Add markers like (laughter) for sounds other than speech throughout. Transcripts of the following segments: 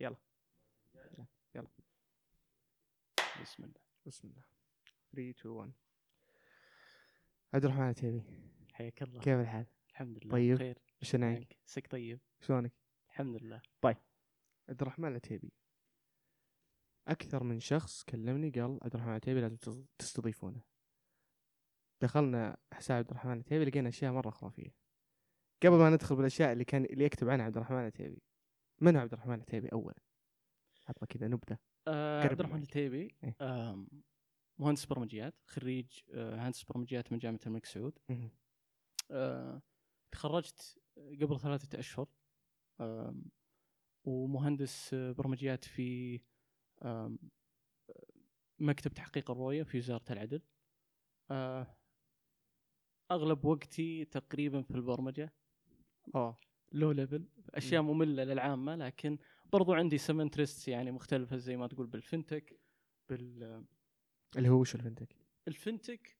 يلا. يلا. بسم الله. بسم الله. 3 2 1 عبد الرحمن العتيبي حياك الله. كيف الحال؟ الحمد لله. طيب. بخير. وش نعيك؟ سك طيب. شلونك؟ الحمد لله. عبد الرحمن العتيبي أكثر من شخص كلمني قال عبد الرحمن العتيبي لازم تس- تستضيفونه. دخلنا حساب عبد الرحمن العتيبي لقينا أشياء مرة خرافية. قبل ما ندخل بالأشياء اللي كان اللي يكتب عنها عبد الرحمن العتيبي من هو عبد الرحمن العتيبي أولا؟ عطنا كذا نبذة آه عبد الرحمن المايك. التيبي إيه. آم، مهندس برمجيات خريج آه هندسه برمجيات من جامعة الملك سعود. آه تخرجت قبل ثلاثة أشهر آم، ومهندس آه، برمجيات في آم، مكتب تحقيق الرؤية في وزارة العدل آه، أغلب وقتي تقريبا في البرمجة أو low level أشياء مملة للعامة لكن برضو عندي some interest يعني مختلفة زي ما تقول بال fintech بال اللي هو وش ال fintech؟ ال fintech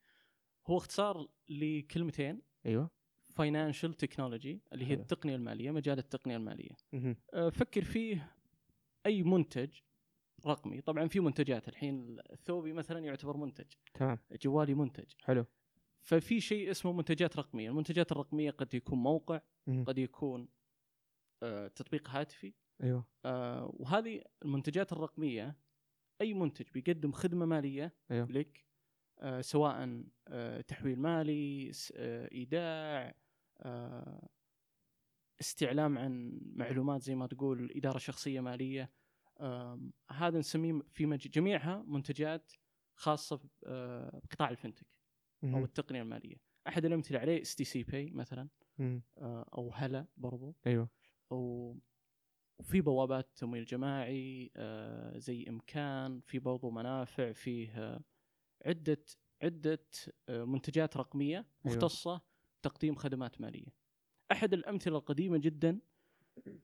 هو اختصار لكلمتين. أيوه. financial technology اللي هي. التقنية المالية مجال التقنية المالية. أه، فكر فيه أي منتج رقمي. طبعا في منتجات الحين الثوبي مثلا يعتبر منتج. تمام. جوالي منتج. حلو. ففي شيء اسمه منتجات رقمية. المنتجات الرقمية قد يكون موقع. قد يكون تطبيق هاتفي. أيوه. أه، وهذه المنتجات الرقمية أي منتج بيقدم خدمة مالية أيوه. لك آه، سواء آه، تحويل مالي آه، إيداع آه، استعلام عن معلومات زي ما تقول إدارة شخصية مالية. هذا نسميه في مج... جميعها منتجات خاصة آه، بقطاع ال fintech أو. التقنية المالية. أحد الأمثلة عليه STC Pay مثلا. آه، أو Halala برضو. و- وفي بوابات تمويل جماعي آه، زي إمكان في برضو منافع فيه آه، عدة عدة آه، منتجات رقمية مختصة بتقديم خدمات مالية. أحد الأمثلة القديمة جدا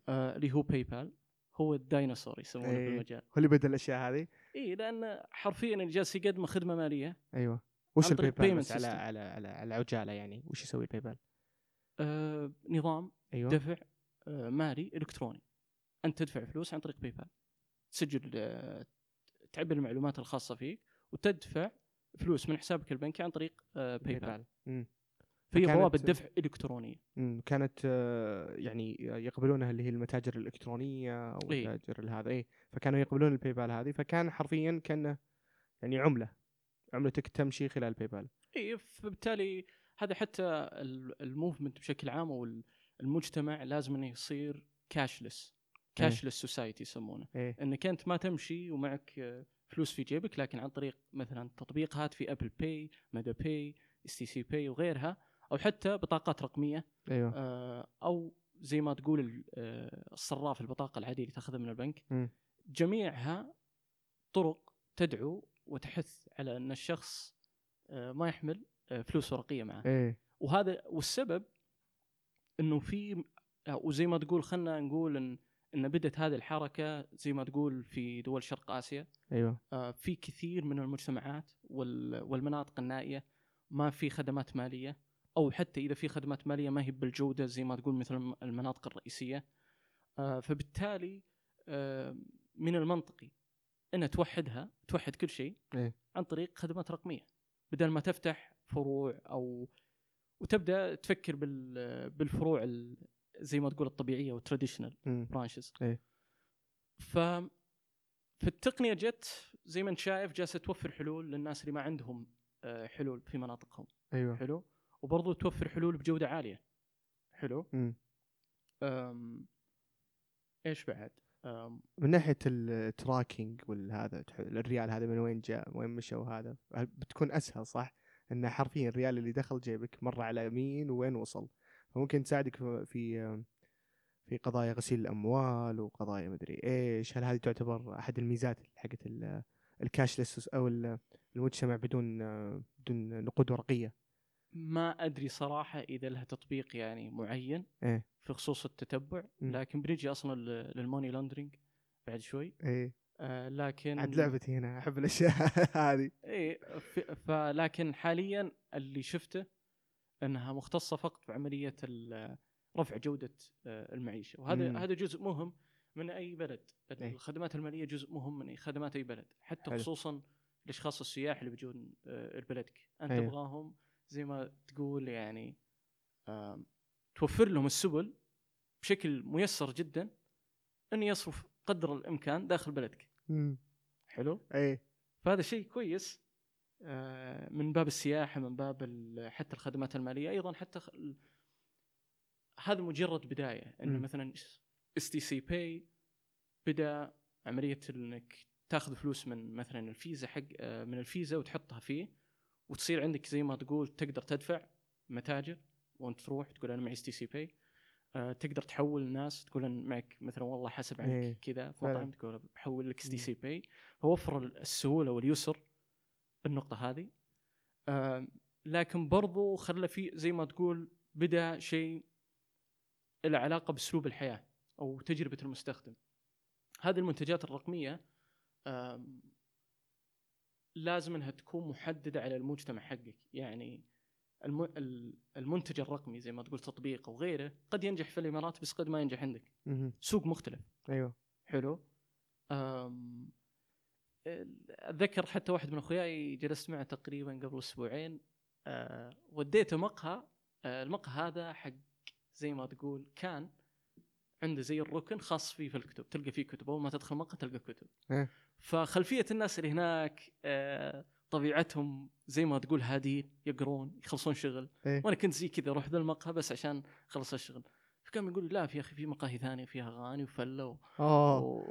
اللي هو PayPal هو الديناصور يسمونه إيه. في المجال. هو اللي بدل الأشياء هذه إي لأن حرفيا اللي جالس يقدم خدمة مالية أيوه وش ال PayPal على. على على عجالة يعني وش يسوي ال PayPal؟ آه، نظام أيوه دفع مالي إلكتروني. أنت تدفع فلوس عن طريق PayPal تسجل آه، تعبي المعلومات الخاصة فيك وتدفع فلوس من حسابك البنكي عن طريق آه، PayPal فكانت- بوابه دفع الكترونيه. كانت آه، يعني يقبلونها اللي هي المتاجر الإلكترونية أو إيه. المتاجر هذا اي فكانوا يقبلون ال PayPal هذه. فكان حرفيا كأنه يعني عملة. عملتك تمشي خلال الباي بال اي فبالتالي هذا حتى ال- movement بشكل عام المجتمع لازم إنه يصير cashless cashless society يسمونه. إيه. إنك أنت ما تمشي ومعك فلوس في جيبك لكن عن طريق مثلا تطبيقات في Apple Pay مدى Pay STC Pay وغيرها أو حتى بطاقات رقمية. أيوه. آه، أو زي ما تقول آه، الصراف البطاقة العادية اللي تأخذها من البنك. مم. جميعها طرق تدعو وتحث على إن الشخص آه، ما يحمل آه، فلوس ورقية معه. إيه. وهذا والسبب إنه في وزي ما تقول خلينا نقول ان إن بدأت هذه الحركة زي ما تقول في دول شرق آسيا. أيوه. آه، في كثير من المجتمعات وال- والمناطق النائية ما في خدمات مالية أو حتى إذا في خدمات مالية ما هي بالجودة زي ما تقول مثل الم- المناطق الرئيسية. آه، فبالتالي آه، من المنطقي ان توحدها توحد كل شيء إيه. عن طريق خدمات رقمية بدل ما تفتح فروع أو وتبدأ تفكر بال- بالفروع ال- زي ما تقول الطبيعية وال traditional. branches إيه. ف فالتقنيه جت زي ما انت شايف جالسة توفر حلول للناس اللي ما عندهم آه، حلول في مناطقهم. أيوه. حلو؟ وبرضو توفر حلول بجودة عالية. حلو؟ مم. أم... إيش بعد؟ أم... من ناحية ال tracking والهذا الريال هذا من وين جاء؟ وين مشى وهذا بتكون أسهل صح؟ انه حرفيا الريال اللي دخل جيبك مر على مين وين وصل. فممكن تساعدك في في في قضايا غسيل الأموال وقضايا مدري إيش. هل هذه تعتبر أحد الميزات حقت ال- ال cashless أو ال- المجتمع بدون بدون نقود ورقية؟ ما أدري صراحة إذا لها تطبيق يعني معين إيه. في خصوص التتبع. لكن بنجي أصلا لل- لل money laundering بعد شوي. إيه. آه لكن عاد لعبتي هنا أحب الأشياء (laughs) هذه ف- فلكن حاليا اللي شفته إنها مختصة فقط بعمليه رفع جودة آه، المعيشة وهذا مم. هذا جزء مهم من أي بلد. الخدمات المالية جزء مهم من خدمات أي بلد حتى حلو. خصوصا الأشخاص السياح اللي بيجون آه، لبلدك أنت أيوه. تبغاهم زي ما تقول يعني توفر لهم السبل بشكل ميسر جدا انه يصرف قدر الإمكان داخل بلدك. مم. حلو؟ إيه. فهذا شيء كويس آه، من باب السياحة من باب حتى الخدمات المالية أيضا حتى خ- هذا مجرد بداية. ان مم. مثلا STC Pay بدأ عملية إنك تاخذ فلوس من مثلا الفيزا حق آه، من الفيزا وتحطها فيه وتصير عندك زي ما تقول تقدر تدفع متاجر وأنت تروح تقول أنا معي STC Pay تقدر تحول الناس تقول معك مثلا والله حسب إيه، عليك كذا في. مطعم تقول بحول لك ST مم. C Pay فوفر السهولة واليسر بالنقطة هذه لكن برضو خلى في زي ما تقول بدأ شيء له علاقة بأسلوب الحياة أو تجربة المستخدم هذه المنتجات الرقمية لازم إنها تكون محددة على المجتمع حقك يعني المنتج الرقمي زي ما تقول تطبيق أو غيره قد ينجح في الإمارات بس قد ما ينجح عندك. سوق مختلف. أيوه. حلو. أم... أتذكر حتى واحد من أخوياي جلست معه تقريبا قبل أسبوعين. أه وديته مقهى. أه المقهى هذا حق زي ما تقول كان عنده زي الركن خاص فيه في الكتب. تلقى فيه كتب. أول ما تدخل مقهى تلقى كتب. إيه. فخلفية الناس اللي هناك أه طبيعتهم زي ما تقول هادين يقرون يخلصون شغل. إيه. وأنا كنت زي كذا أروح ذا المقهى بس عشان خلص الشغل. فكان يقول لا في أخي في مقاهي ثانية فيها أغاني وفلة و...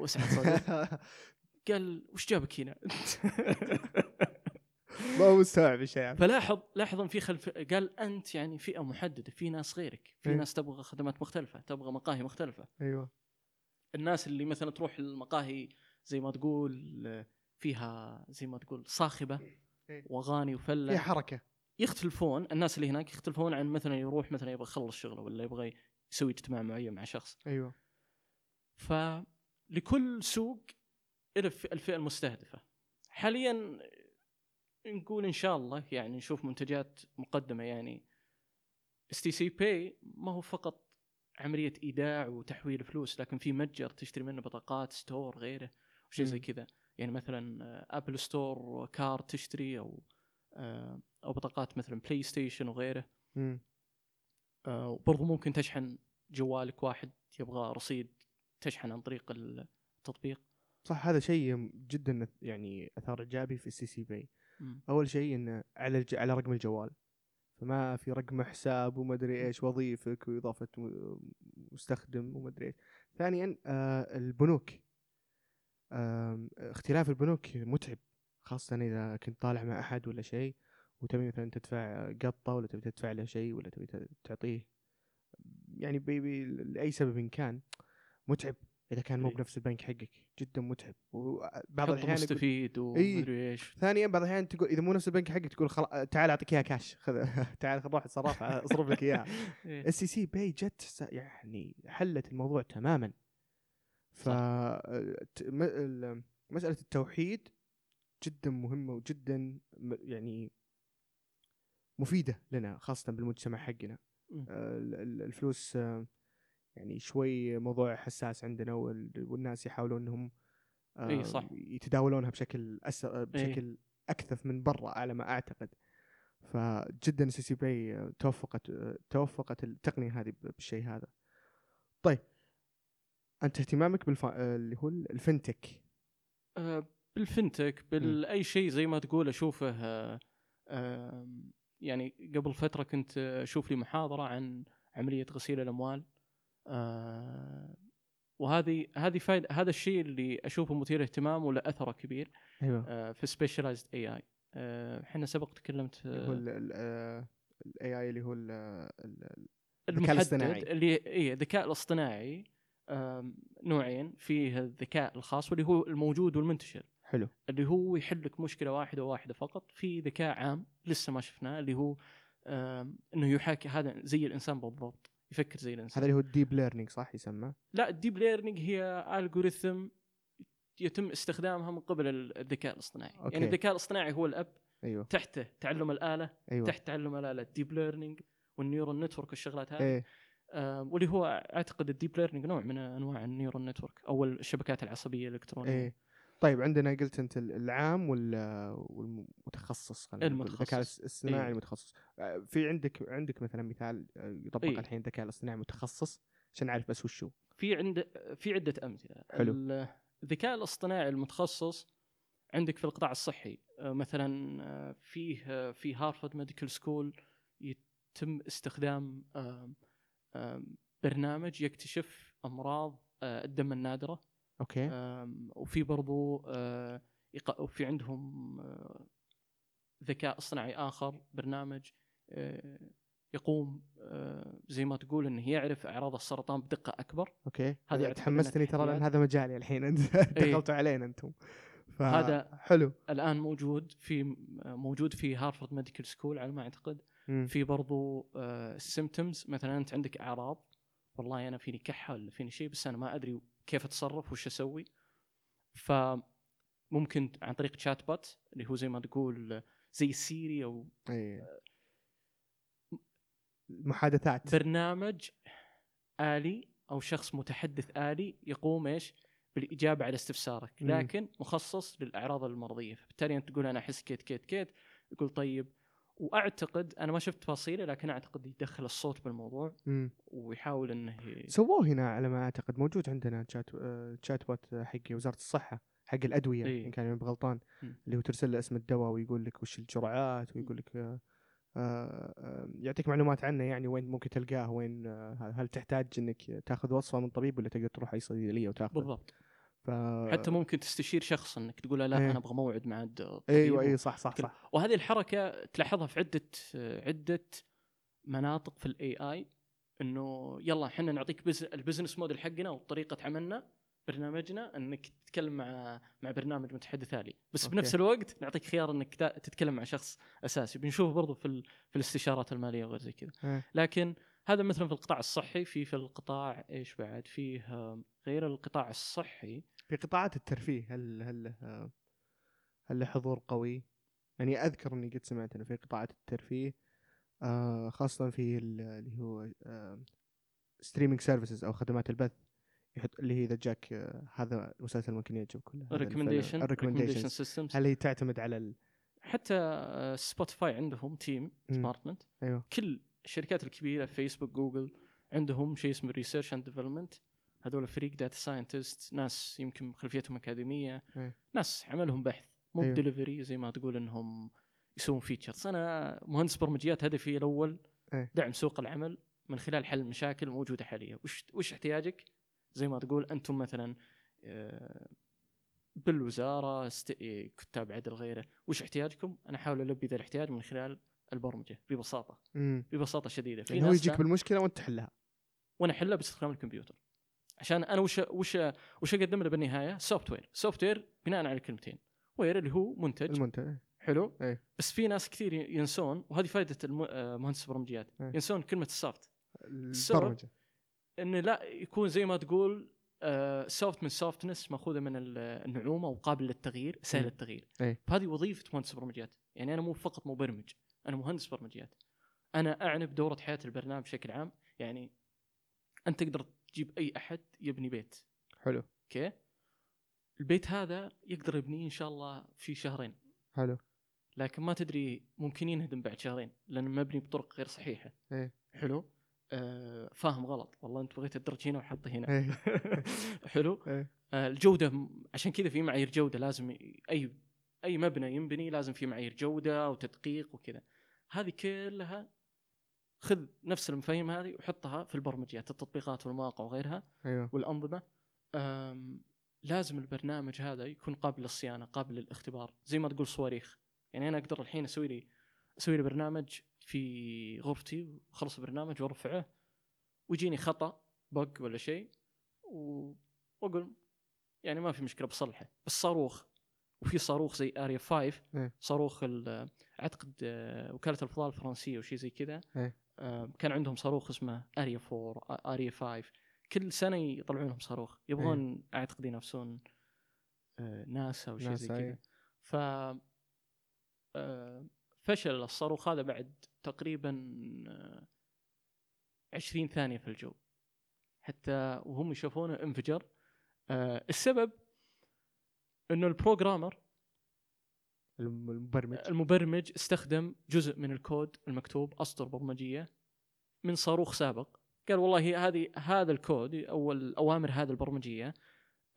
واسعد صدر (laughs) قال وش جابك هنا؟ (laughs) ما هو مستوعب يعني فلاحظ لاحظ إن في خلف قال أنت يعني فئة محددة في ناس غيرك في إيه. ناس تبغى خدمات مختلفة تبغى مقاهي مختلفة. أيوه. الناس اللي مثلا تروح المقاهي زي ما تقول آه، فيها زي ما تقول صاخبة إيه. وأغاني في وفله حركة. يختلفون الناس اللي هناك يختلفون عن مثلا يروح مثلا يبغى يخلص شغله ولا يبغى يسوي اجتماع معين مع شخص. أيوه. فلكل سوق له الفئة المستهدفة. حاليا نقول إن شاء الله يعني نشوف منتجات مقدمة يعني STC Pay ما هو فقط عملية إيداع وتحويل فلوس لكن في متجر تشتري منه بطاقات store غيره وشيء زي. كذا. يعني مثلا آه، Apple Store card تشتري أو آه، أو بطاقات مثلا PlayStation وغيره. آه، وبرضه ممكن تشحن جوالك واحد يبغى رصيد تشحن عن طريق التطبيق. صح هذا شيء جدا يعني أثار إيجابي في ال STC مم. أول شيء إنه على الج... على رقم الجوال. فما في رقم حساب ومدري إيش وأضيفك وإضافة مستخدم ومدري إيش. ثانيا آه البنوك. آه اختلاف البنوك متعب خاصة إذا كنت طالع مع أحد ولا شيء وتبي مثلا تدفع قطة ولا تبي تدفع له شيء ولا تبي تعطيه يعني بي بي لأي سبب كان متعب إذا كان مو إي. بنفس البنك حقك جدا متعب وبعض يقول- مستفيد إيه. ومدري إيش ثانيا بعض الأحيان تقول إذا مو نفس البنك حقك تقول خلا... تعال أعطيك إياها كاش (laughs) خذ تعال روح اتصرف (laughs) أصرف لك إياها إيه. ال STC Pay جت يعني حلت الموضوع تماما ف مسألة التوحيد جدا مهمة وجدا يعني مفيدة لنا خاصة بالمجتمع حقنا. آه، ال- ال- الفلوس آه، يعني شوي موضوع حساس عندنا وال- والناس يحاولون انهم آه، إي صح. يتداولونها بشكل أس... بشكل أكثف من برا على ما أعتقد. فجدا سي سي باي توفقت توفقت التقنية هذه بالشيء هذا. طيب أنت اهتمامك بالف... اللي هو ال fintech. آه، بال fintech باي شيء زي ما تقول أشوفه آه، آم، يعني قبل فترة كنت أشوف لي محاضرة عن عملية غسيل الأموال. آه، وهذه هذه فايدة هذا الشيء اللي أشوفه مثير اهتمام وله أثره كبير أيوه. آه، في specialized AI إحنا سبق تكلمت هو آه، ال AI اللي هو ال- ال- المحدد الاصطناعي. ال AI الذكاء الاصطناعي. آم، نوعين. فيه الذكاء الخاص واللي هو الموجود والمنتشر. حلو. اللي هو يحل لك مشكلة واحدة واحدة فقط. في ذكاء عام لسه ما شفناه اللي هو إنه يحاكي هذا زي الإنسان بالضبط يفكر زي هذا الانسان اللي هو ال deep learning صح يسمى؟ لا ال deep learning هي algorithm يتم استخدامها من قبل ال- الذكاء الاصطناعي. okay. يعني الذكاء الاصطناعي هو الأب أيوه. تحته تعلم الآلة أيوه. تحت تعلم الآلة ال deep learning وال neural network والشغلات هذه. آه واللي هو أعتقد ال deep learning نوع من أنواع ال neural network أو الشبكات العصبية الإلكترونية إيه طيب عندنا قلت أنت العام والمتخصص المتخصص. الذكاء الاصطناعي إيه. المتخصص آه، في عندك عندك مثلا مثال آه، يطبق إيه. الحين الذكاء الاصطناعي متخصص عشان نعرف بس وش هو في عند في عدة أمثلة حلو. ال- الذكاء الاصطناعي المتخصص عندك في القطاع الصحي آه، مثلا فيه في Harvard Medical School يتم استخدام برنامج يكتشف أمراض آه، الدم النادرة. okay. وفي برضو آه، وفي عندهم آه، ذكاء اصطناعي آخر برنامج يقوم زي ما تقول إنه يعرف أعراض السرطان بدقة أكبر. okay. أعتقد تحمستني ترى لأن. هذا مجالي الحين. (laughs) أنت دخلتوا علينا أنتم. هذا- حلو. الآن موجود في موجود في Harvard Medical School على ما أعتقد. مم. في برضو ال symptoms مثلا أنت عندك أعراض. والله أنا فيني كحة ولا فيني شيء بس أنا ما أدري كيف أتصرف وش أسوي. فممكن عن طريق chatbot اللي هو زي ما تقول زي Siri أو اي محادثات. برنامج آلي أو شخص متحدث آلي يقوم إيش؟ بالإجابة على استفسارك. لكن مخصص للأعراض المرضية. فبالتالي أنت تقول أنا أحس كيت كيت كيت. يقول طيب وأعتقد أنا ما شفت تفاصيله لكن أعتقد يدخل الصوت بالموضوع مم. ويحاول أنه ي- سووه هنا على ما أعتقد موجود عندنا تشات آه، chatbot حق وزارة الصحة حق الأدوية إيه. ان كان أنا بغلطان مم. اللي هو ترسل له اسم الدواء ويقول لك وش الجرعات ويقول لك آه، آه، آه، يعطيك معلومات عنه يعني وين ممكن تلقاه وين هل تحتاج إنك تاخذ وصفة من طبيب ولا تقدر تروح أي صيدلية وتاخذ بالضبط ف... حتى ممكن تستشير شخص إنك تقول له لا إيه. أنا أبغى موعد مع أيوه اي صح صح كل- صح وهذه الحركة تلاحظها في عدة عدة مناطق في ال AI إنه يلا إحنا نعطيك biz... ال business model حقنا وطريقة عملنا برنامجنا إنك تتكلم مع مع برنامج متحدث آلي بس okay. بنفس الوقت نعطيك خيار إنك تتكلم مع شخص أساسي بنشوفه برضو في ال... في الاستشارات المالية وغير زي كذا إيه. لكن هذا مثلا في القطاع الصحي في في القطاع إيش بعد فيه غير القطاع الصحي في قطاعات الترفيه هل هل له هل له حضور قوي؟ يعني أذكر إني قد سمعت إنه في قطاعات الترفيه آه خاصة في ال- اللي هو streaming services أو خدمات البث يحط اللي هي إذا جاك آه هذا المسلسل ممكن يعجبك ولا هذا الفيلم. recommendation recommendation recommendations. systems هل هي تعتمد على ال... حتى Spotify عندهم team. department أيوه كل الشركات الكبيرة Facebook Google عندهم شيء اسمه research and development هذول فريق data scientist ناس يمكن خلفيتهم أكاديمية إيه. ناس عملهم بحث مو أيوه. دليفري زي ما تقول إنهم يسوون features أنا مهندس برمجيات هدفي الأول إيه. دعم سوق العمل من خلال حل مشاكل موجودة حاليا. وش وش احتياجك؟ زي ما تقول أنتم مثلا آه، بالوزارة است... إيه، كتاب عدل غيره. وش احتياجكم؟ أنا أحاول ألبي ذا الاحتياج من خلال البرمجة ببساطة. امم ببساطة شديدة. في يعني هو يجيك بالمشكلة وأنت تحلها. وأنا أحلها باستخدام الكمبيوتر. عشان أنا وش وش وش أقدم له بالنهاية؟ software software بناء على كلمتين ware اللي هو منتج. المنتج. حلو. إيه. بس في ناس كثير ينسون وهذه فائدة آه، مهندس البرمجيات. إيه. ينسون كلمة ال soft البرمجة. إنه لا يكون زي ما تقول soft من softness مأخوذة من ال- النعومة وقابل للتغيير سهل مم. التغيير. إيه. فهذه وظيفة مهندس برمجيات يعني أنا مو فقط مبرمج أنا مهندس برمجيات. أنا أعنى بدورة حياة البرنامج بشكل عام. يعني أنت تقدر تجيب أي أحد يبني بيت. حلو. okay؟ البيت هذا يقدر يبنيه إن شاء الله في شهرين. حلو. لكن ما تدري ممكن ينهدم بعد شهرين لأنه مبني بطرق غير صحيحة. إيه. حلو؟ آه فاهم غلط. والله أنت بغيت الدرج هنا وحطه هنا. إيه. (laughs) حلو؟ إيه. آه الجودة عشان كذا في معايير جودة لازم أي أي مبنى ينبني لازم في معايير جودة وتدقيق وكذا. هذه كلها خذ نفس المفاهيم هذه وحطها في البرمجيات التطبيقات والمواقع وغيرها أيوه. والأنظمة. لازم البرنامج هذا يكون قابل للصيانة قابل للاختبار. زي ما تقول صواريخ. يعني أنا أقدر الحين أسوي لي أسوي لي برنامج في غرفتي وخلص البرنامج وأرفعه ويجيني خطأ bug ولا شيء وأقول يعني ما في مشكلة بصلحه. بس صاروخ. وفي صاروخ زي Ariane 5 إيه. صاروخ أعتقد آه، وكالة الفضاء الفرنسية وشي زي كذا. إيه. كان عندهم صاروخ اسمه اريا 4 اريا 5 كل سنة يطلعون لهم صاروخ يبغون أعتقد ينافسون آه، ناسا أو شيء زي كذا. إيه. ف آه، فشل الصاروخ هذا بعد تقريبا آه، 20 ثانية في الجو. حتى وهم يشوفونه انفجر. آه السبب إنه ال programmer المبرمج. المبرمج استخدم جزء من الكود المكتوب أسطر برمجية من صاروخ سابق. قال والله هذه هذا الكود أو الأوامر هذه البرمجية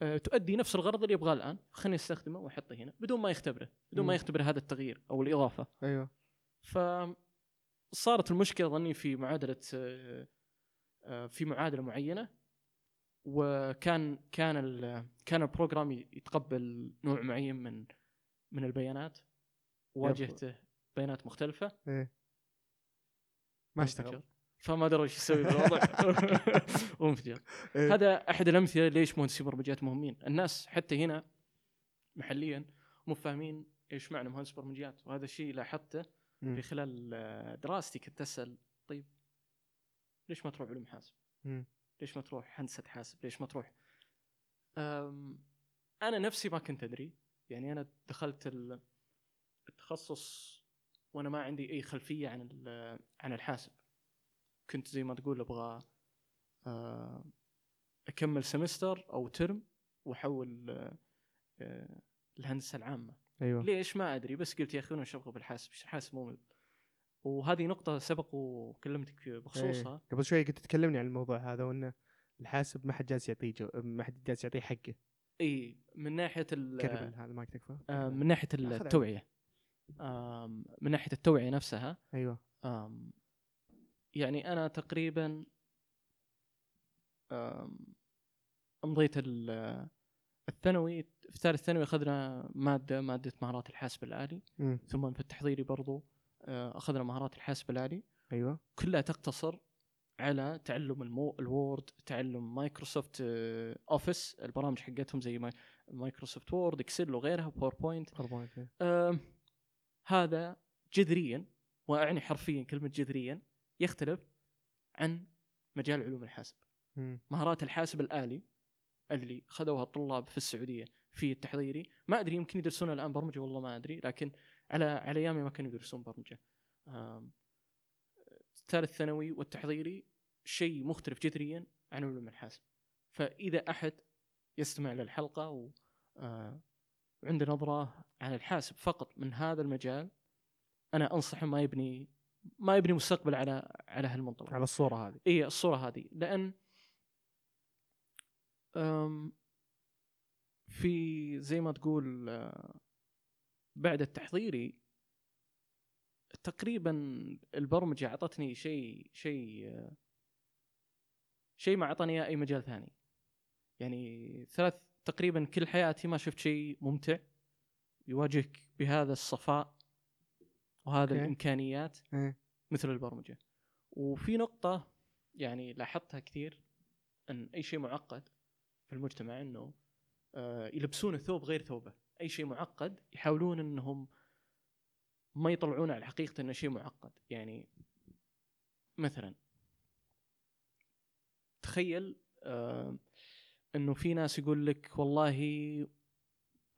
آه، تؤدي نفس الغرض اللي يبغاه الآن. خليني أستخدمه وأحطه هنا بدون ما يختبره بدون ما. يختبر هذا التغيير أو الإضافة. أيوه. فصارت المشكلة ظني في معادلة آه، في معادلة معينة وكان كان ال- كان البروجرام يتقبل نوع معين من من البيانات واجهته بيانات مختلفة إيه ما اشتغل. فما درى إيش يسوي بالوضع وانفجر (laughs) إيه. هذا أحد الأمثلة ليش مهندسين برمجيات مهمين الناس حتى هنا محليا مو فاهمين إيش معنى مهندس برمجيات وهذا الشيء لاحظته. في خلال آه، دراستي كنت أسأل طيب ليش ما تروح علوم حاسب؟ ليش ما تروح هندسة حاسب؟ ليش ما تروح؟ أنا نفسي ما كنت أدري يعني أنا دخلت ال- التخصص وأنا ما عندي أي خلفية عن عن الحاسب. كنت زي ما تقول أبغى آه، أكمل سمستر أو ترم وأحول آه، آه، الهندسة العامة. أيوه. ليش؟ ما أدري. بس قلت يا أخي أنا إيش أبغى بالحاسب؟ الحاسب مو وهذه نقطة سبق وكلمتك بخصوصها. إيه. قبل شوي كنت تكلمني عن الموضوع هذا وإنه الحاسب ما حد جالس يعطيه جو... ما حد جالس يعطيه حقه. إي من ناحية ال- هذا ما تكفى. آه، من ناحية عليه. التوعية. من ناحية التوعية نفسها. أيوه. يعني أنا تقريبا امضيت ال- الثانوي. في ثالث ثانوي أخذنا مادة مادة مهارات الحاسب الآلي. مم. ثم في التحضيري برضو آه، أخذنا مهارات الحاسب الآلي. أيوه. كلها تقتصر على تعلم المو... ال Word تعلم مايكروسوفت آه، Office البرامج حقتهم زي ماي... Microsoft Word Excel وغيرها PowerPoint. آم، هذا جذريا وأعني حرفيا كلمة جذريا يختلف عن مجال علوم الحاسب مم. مهارات الحاسب الآلي اللي خذوها الطلاب في السعودية في التحضيري ما أدري يمكن يدرسون الآن برمجة والله ما أدري لكن على على أيامي ما كانوا يدرسون برمجة آم، الثالث ثانوي والتحضيري شيء مختلف جذريا عن علوم الحاسب فإذا أحد يستمع للحلقه و آه، وعنده نظرة عن الحاسب فقط من هذا المجال أنا أنصحه ما يبني ما يبني مستقبل على على هالمنطلق. على الصورة هذه. اي الصورة هذه. لأن في زي ما تقول آه، بعد التحضيري تقريبا البرمجة أعطتني شيء شيء آه، شيء ما أعطاني إياه أي مجال ثاني يعني ثلاث تقريبا كل حياتي ما شفت شيء ممتع يواجهك بهذا الصفاء وهذا أوكي. الإمكانيات إيه. مثل البرمجة وفي نقطة يعني لاحظتها كثير إن أي شيء معقد في المجتمع إنه آه، يلبسون الثوب غير ثوبه أي شيء معقد يحاولون إنهم ما يطلعون على حقيقة إنه شيء معقد يعني مثلا تخيل آه، إنه في ناس يقول لك والله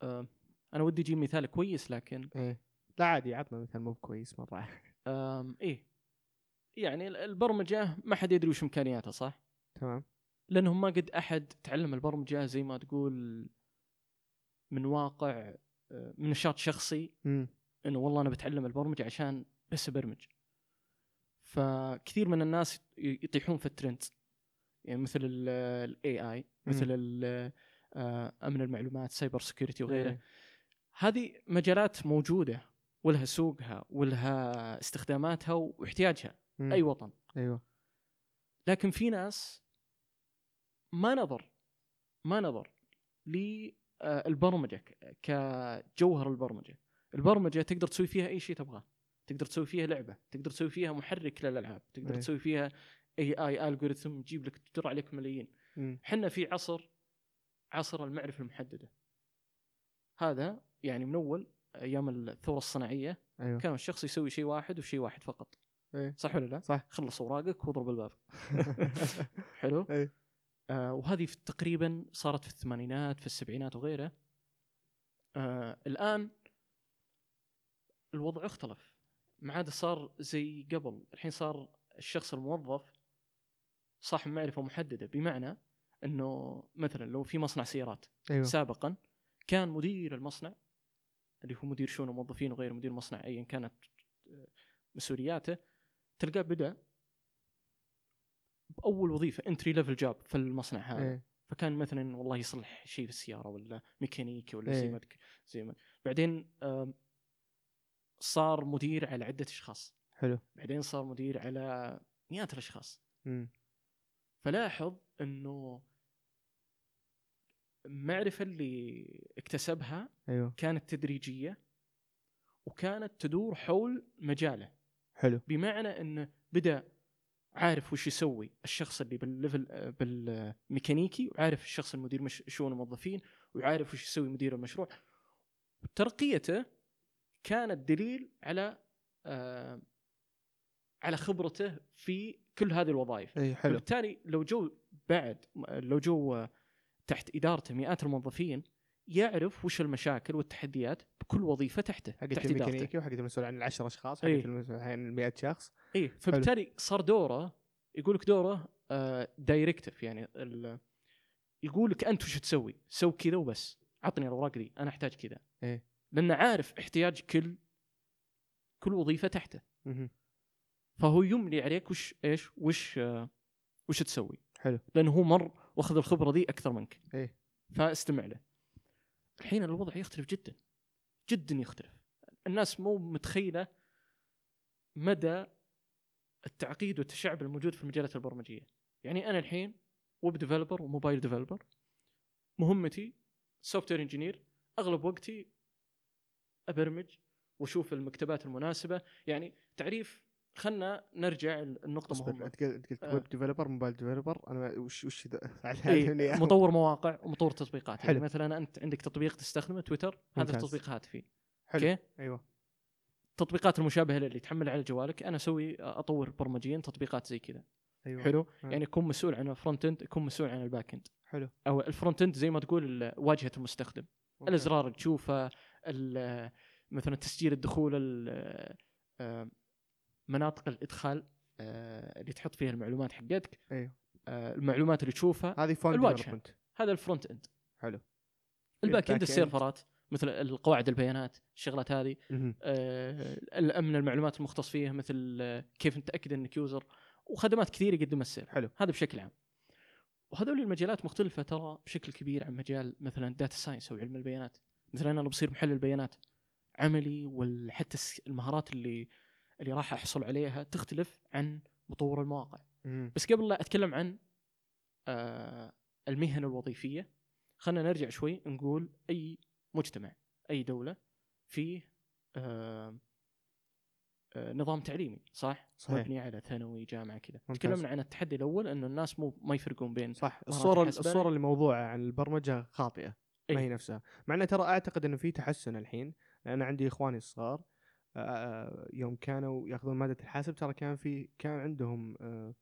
آه، أنا ودي أجيب مثال كويس لكن إيه لا عادي عطنا مثال مو كويس مرة (laughs) إيه يعني ال- البرمجة ما حد يدري وش إمكانياتها صح؟ تمام لأنهم ما قد أحد تعلم البرمجة زي ما تقول من واقع آه، من نشاط شخصي. إنه والله أنا بتعلم البرمجة عشان بس أبرمج. فكثير من الناس يطيحون في الترند يعني مثل ال AI مثل آه، أمن المعلومات cyber security وغيره. إيه. هذه مجالات موجودة ولها سوقها ولها استخداماتها واحتياجها. مم. أي وطن. أيوه. لكن في ناس ما نظر ما نظر للبرمجه كجوهر البرمجة. البرمجة تقدر تسوي فيها أي شيء تبغاه. تقدر تسوي فيها لعبة تقدر تسوي فيها محرك للألعاب تقدر إيه. تسوي فيها اي اي الجوريثم يجيب لك تدر عليك ملايين. إحنا في عصر عصر المعرفة المحددة هذا يعني من أول أيام الثورة الصناعية أيوه كان الشخص يسوي شيء واحد وشيء واحد فقط إيه. صح ولا لا؟ صح. خلص أوراقك واضرب الباب (laughs) حلو؟ إيه. آه وهذه في تقريبا صارت في الثمانينات في السبعينات وغيره آه الآن الوضع اختلف ما عاد صار زي قبل الحين صار الشخص الموظف صاحب معرفة محددة بمعنى إنه مثلا لو في مصنع سيارات أيوه. سابقا كان مدير المصنع اللي هو مدير شؤون الموظفين وغير مدير المصنع ايا كانت آه، مسؤولياته تلقاه بدأ بأول وظيفة entry level job في المصنع هذا. إيه. فكان مثلا والله يصلح شيء في السيارة ولا ميكانيكي ولا زي إيه. ما زي ما بعدين صار مدير على عدة أشخاص. حلو. بعدين صار مدير على مئات الأشخاص. مم. فلاحظ إنه المعرفه اللي اكتسبها أيوه. كانت تدريجية وكانت تدور حول مجاله. حلو. بمعنى انه بدأ عارف وش يسوي الشخص اللي بال level آه، بالميكانيكي وعارف الشخص المدير مش شؤون الموظفين وعارف وش يسوي مدير المشروع. ترقيته كانت دليل على آه على خبرته في كل هذه الوظائف اي حلو فبالتالي لو جو بعد لو جو آه، تحت إدارته مئات الموظفين يعرف وش المشاكل والتحديات بكل وظيفة تحته حقت تحت الميكانيكي وحقت المسؤول عن العشر أشخاص حقت إيه. المسؤول عن 100 شخص اي فبالتالي صار دوره يقول لك دوره directive يعني يقول لك أنت وش تسوي؟ سوي كذا وبس عطني الأوراق ذي أنا أحتاج كذا إيه. لأنه عارف احتياج كل كل وظيفة تحته مم. فهو يملي عليك وش إيش وش آه، وش تسوي. حلو. لأنه هو مر وأخذ الخبرة ذي أكثر منك. إيه. فاستمع له. الحين الوضع يختلف جدا. جدا يختلف. الناس مو متخيلة مدى التعقيد والتشعب الموجود في المجالات البرمجية. يعني أنا الحين web developer و mobile developer مهمتي software engineer أغلب وقتي أبرمج وأشوف المكتبات المناسبة. يعني تعريف خلنا نرجع النقطة مهمة أنت قلت. web developer mobile developer أنا وش وش؟ (laughs) إيه. مطور مواقع ومطور تطبيقات يعني حلو. مثلا أنت عندك تطبيق تستخدمه تويتر هذا. التطبيق هاتفي حلو okay أيوه التطبيقات المشابهة اللي تحملها على جوالك أنا أسوي أطور برمجيا تطبيقات زي كذا أيوه حلو آه. يعني اكون مسؤول عن ال front end اكون مسؤول عن ال back end حلو أو ال front end زي ما تقول واجهة المستخدم ممتاز. الإزرار اللي تشوفها مثلا تسجيل الدخول ال- آه، مناطق الإدخال آه، اللي تحط فيها المعلومات حقتك أيوه آه، المعلومات اللي تشوفها هذه front. development هذا ال front end حلو ال back end. السيرفرات مثل القواعد البيانات الشغلات هذه. آه، الأمن المعلومات المختص فيها مثل آه، كيف نتأكد إنك user وخدمات كثيرة يقدمها ال server. حلو. هذا بشكل عام. وهذول المجالات مختلفة ترى بشكل كبير عن مجال مثلا data science أو علم البيانات. مثلا أنا بصير محلل بيانات عملي وحتى المهارات اللي اللي راح أحصل عليها تختلف عن مطور المواقع مم. بس قبل لا أتكلم عن آه المهن الوظيفية خلينا نرجع شوي نقول أي مجتمع أي دولة فيه آه آه نظام تعليمي صح؟ صحيح. مبني على ثانوي جامعة كذا. تكلمنا عن التحدي الأول إنه الناس مو ما يفرقون بين صح الصورة. الصورة اللي موضوعة عن البرمجة خاطئة ما إيه. هي نفسها مع إنه ترى أعتقد إنه في تحسن الحين لأن عندي إخواني الصغار يوم كانوا ياخذون مادة الحاسب ترى كان في كان عندهم آه،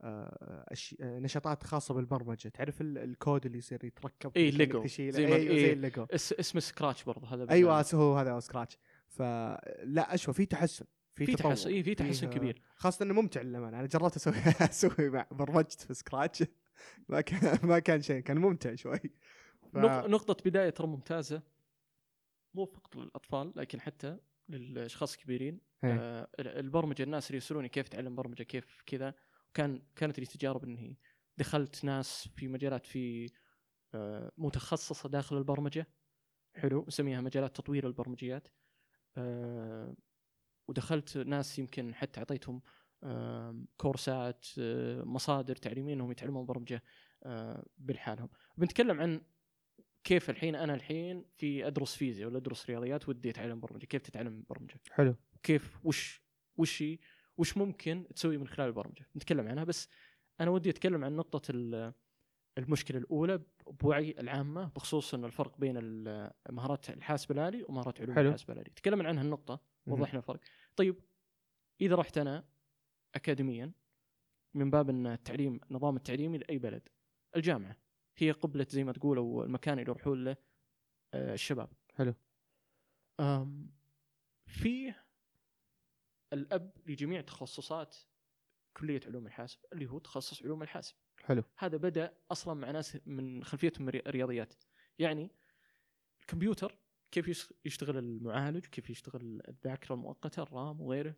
آه، آه، نشاطات خاصة بالبرمجة تعرف ال- الكود اللي يصير يتركب إيه، كأنك ليجو. تشيله. زي ما- أيوه إيه. زي الليجو اس اسمه Scratch برضه هذا أيوه. هو هذا Scratch فلا أشوف في تحسن في. تحسن اي في تحسن كبير خاصة إنه ممتع للأمانة أنا جربت أسوي (laughs) أسوي مع برمجت في Scratch (laughs) ما كان ما كان شيء كان ممتع شوي ف... نق- نقطة بداية ترى ممتازة مو فقط للأطفال لكن حتى للأشخاص الكبيرين. إيه. آه البرمجة الناس اللي يسألوني كيف تعلم برمجة كيف كذا كان كانت لي تجارب إني دخلت ناس في مجالات في آه متخصصة داخل البرمجة. حلو. نسميها مجالات تطوير البرمجيات. آه ودخلت ناس يمكن حتى أعطيتهم آه كورسات آه مصادر تعليمية إنهم يتعلمون برمجة آه بالحالهم. بنتكلم عن كيف الحين أنا الحين في أدرس فيزياء ولا أدرس رياضيات ودي أتعلم برمجة؟ كيف تتعلم برمجة؟ حلو. كيف؟ وش وش وش ممكن تسوي من خلال البرمجة؟ نتكلم عنها بس أنا ودي أتكلم عن نقطة ال- المشكلة الأولى بوعي العامة بخصوص إن الفرق بين مهارات الحاسب الآلي ومهارات علوم حلو. الحاسب الآلي. تكلمنا عن هالنقطة. وضحنا الفرق. طيب إذا رحت أنا اكاديميا من باب إن التعليم النظام التعليمي لأي بلد؟ الجامعة. هي قبلة زي ما تقول أو المكان اللي يروحون له آه، الشباب. حلو. أم، فيه الأب لجميع تخصصات كلية علوم الحاسب اللي هو تخصص علوم الحاسب. حلو. هذا بدأ أصلا مع ناس من خلفيتهم ري- رياضيات يعني الكمبيوتر كيف يش- يشتغل المعالج كيف يشتغل الذاكرة المؤقتة الرام وغيره.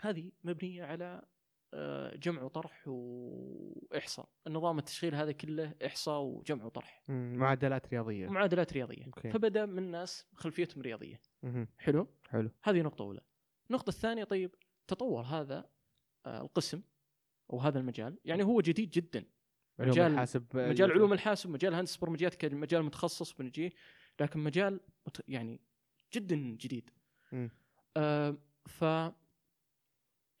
هذه مبنية على جمع وطرح وإحصاء. النظام التشغيل هذا كله إحصاء وجمع وطرح. مم، معادلات رياضية. معادلات رياضية. أوكي. فبدأ من ناس خلفيتهم رياضية. مهم. حلو؟ حلو. هذه نقطة أولى. النقطة الثانية طيب تطور هذا آه، القسم أو هذا المجال. يعني هو جديد جدا. علوم مجال- الحاسب. مجال علوم الحاسب مجال هندسة برمجيات كمجال متخصص بنجيه لكن مجال يعني جدا جديد. مم. آه ف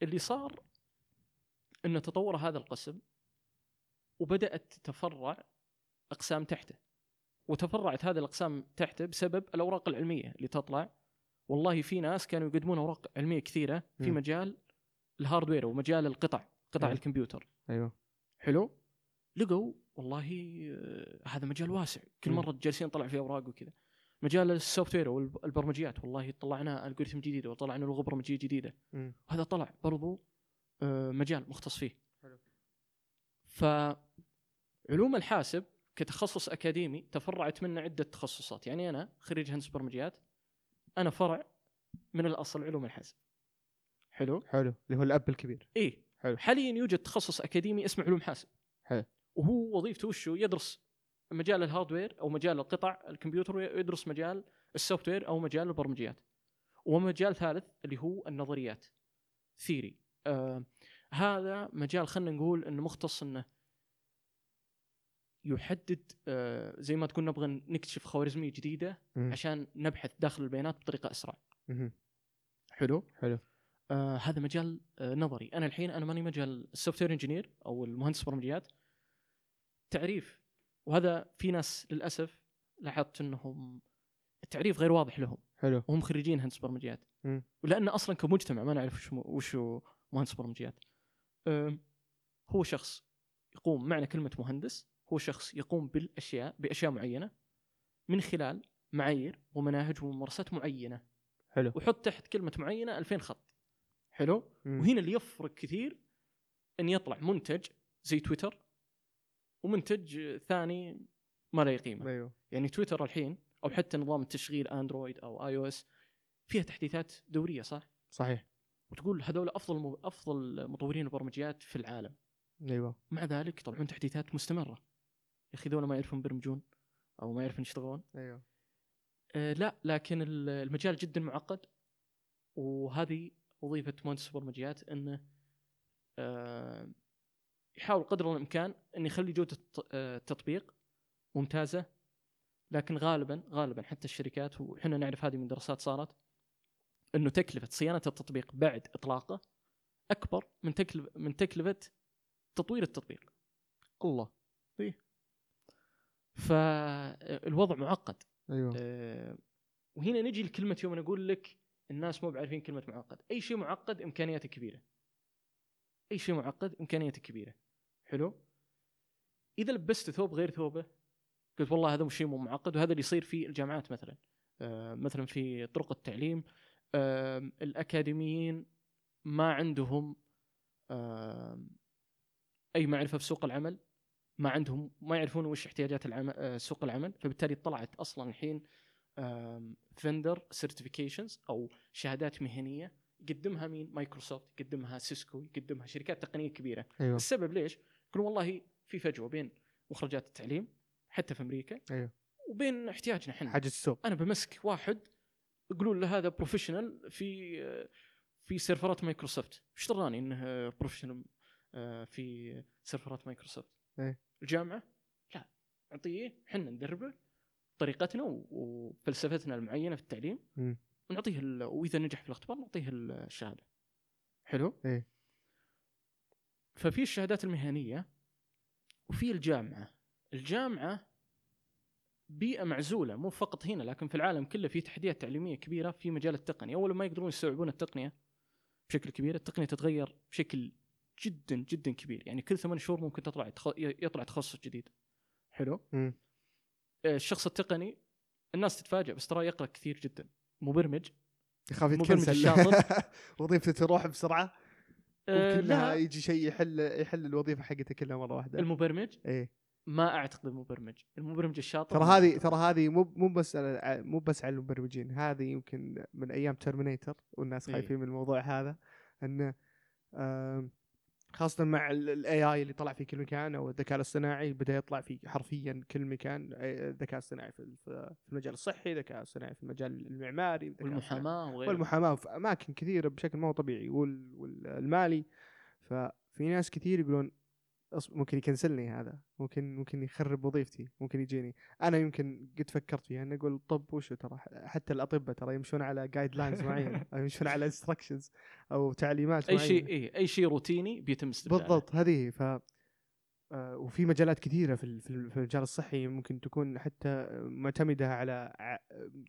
اللي صار انه تطور هذا القسم وبدأت تتفرع أقسام تحته وتفرعت هذه الأقسام تحته بسبب الأوراق العلمية اللي تطلع والله في ناس كانوا يقدمون أوراق علمية كثيرة في مم. مجال ال hardware ومجال القطع قطع أيوة. الكمبيوتر أيوه حلو لقوا والله آه، هذا مجال واسع كل. مرة جالسين نطلع فيه أوراق وكذا مجال ال software والبرمجيات والله طلعنا algorithm جديدة وطلعنا لغة برمجية جديدة. هذا طلع برضو مجال مختص فيه. حلو. فعلوم الحاسب كتخصص أكاديمي تفرعت منه عدة تخصصات. يعني أنا خريج هندسة برمجيات أنا فرع من الأصل علوم الحاسب. حلو؟ حلو. اللي هو الأب الكبير. إيه حلو. حاليا يوجد تخصص أكاديمي اسمه علوم حاسب حلو. وهو وظيفته وشو؟ يدرس مجال ال hardware أو مجال القطع الكمبيوتر ويدرس مجال ال software أو مجال البرمجيات. ومجال ثالث اللي هو النظريات. theory آه هذا مجال خلينا نقول إنه مختص إنه يحدد آه زي ما تقول نبغى نكتشف خوارزمية جديدة مم. عشان نبحث داخل البيانات بطريقة أسرع. مهم. حلو؟ حلو. آه هذا مجال آه نظري. أنا الحين أنا ماني مجال ال software engineer أو المهندس برمجيات. تعريف وهذا في ناس للأسف لاحظت إنهم التعريف غير واضح لهم. حلو. وهم خريجين هندسه برمجيات. مم. ولان أصلا كمجتمع ما نعرف وش وش مهندس برمجيات هو شخص يقوم معنى كلمة مهندس هو شخص يقوم بالأشياء بأشياء معينة من خلال معايير ومناهج وممارسات معينة. حلو. وحط تحت كلمة معينة 2000 خط. حلو؟ مم. وهنا اللي يفرق كثير إن يطلع منتج زي تويتر ومنتج ثاني ما له قيمة. أيوه. يعني تويتر الحين أو حتى نظام التشغيل اندرويد أو اي أو اس فيها تحديثات دورية صح؟ صحيح. وتقول هذول أفضل م... أفضل مطورين البرمجيات في العالم. أيوه. مع ذلك يطلعون تحديثات مستمرة. يا أخي ذولا ما يعرفون يبرمجون أو ما يعرفون يشتغلون. أيوه. آه لا لكن ال- المجال جدا معقد. وهذه وظيفة مهندس البرمجيات إنه آه يحاول قدر الإمكان انه يخلي جوده آه، التطبيق ممتازة. لكن غالبا غالبا حتى الشركات وحنا نعرف هذه من دراسات صارت إنه تكلفة صيانة التطبيق بعد إطلاقه أكبر من تكلفه من تكلفة تطوير التطبيق. الله. فالوضع معقد. أيوه. آه، وهنا نجي لكلمة يوم أقول لك الناس مو بعارفين كلمة معقد. أي شيء معقد إمكانياته كبيرة. أي شيء معقد إمكانياته كبيرة. حلو؟ إذا لبست ثوب غير ثوبه قلت والله هذا شيء مو معقد وهذا اللي يصير في الجامعات مثلا. آه، مثلا في طرق التعليم الأكاديميين ما عندهم أي معرفة بسوق العمل ما عندهم ما يعرفون وش احتياجات العمل آه، سوق العمل فبالتالي طلعت أصلا الحين vendor certifications أو شهادات مهنية يقدمها مين؟ مايكروسوفت يقدمها سيسكو يقدمها شركات تقنية كبيرة. أيوه. السبب ليش؟ يقولون والله في فجوة بين مخرجات التعليم حتى في أمريكا أيوه. وبين احتياجنا إحنا. حاجة السوق. أنا بمسك واحد يقولون له هذا professional في في سيرفرات مايكروسوفت. إيش دراني إنه professional في سيرفرات مايكروسوفت؟ إيه. الجامعة؟ لا. نعطيه إحنا ندربه طريقتنا و- وفلسفتنا المعينة في التعليم. مم. ونعطيه ال- وإذا نجح في الاختبار نعطيه الشهادة. حلو؟ إيه. ففي الشهادات المهنية وفي الجامعة. الجامعة بيئة معزولة مو فقط هنا لكن في العالم كله في تحديات تعليمية كبيرة في مجال التقنية. أول ما يقدرون يستوعبون التقنية بشكل كبير التقنية تتغير بشكل جدا جدا كبير. يعني كل ثمان شهور ممكن تطلع. يطلع تخصص جديد. حلو. آه، الشخص التقني الناس تتفاجئ بس ترى يقرأ كثير جدا. مبرمج. يخاف يتكنسل. (laughs) وظيفته تروح بسرعة؟ آه، ممكن لا. يجي شيء يحل يحل الوظيفة حقته كلها مرة واحدة. المبرمج؟ إيه. ما أعتقد المبرمج. المبرمج الشاطر ترى هذه. ترى هذه مو مو بس مو بس على المبرمجين. هذه يمكن من أيام ترمينيتر والناس إيه. خايفين من الموضوع هذا إنه آم، خاصة مع ال AI اللي طلع في كل مكان أو الذكاء الاصطناعي بدأ يطلع في حرفيا كل مكان. الذكاء الاصطناعي في المجال الصحي، الذكاء الاصطناعي في المجال المعماري، والمحاماة وغيره. والمحاماة في أماكن كثيرة بشكل ما هو طبيعي وال- والمالي. ففي ناس كثير يقولون ممكن يكنسلني هذا ممكن ممكن يخرب وظيفتي ممكن يجيني. أنا يمكن قد فكرت فيها إني أقول طب وشو ترى؟ حتى الأطباء ترى يمشون على guidelines معينه أو يمشون على instructions أو تعليمات أي. شيء اي أي شيء روتيني بيتم استبداله. بالضبط هذه ف آه، وفي مجالات كثيرة في في ال- في المجال الصحي ممكن تكون حتى معتمدة على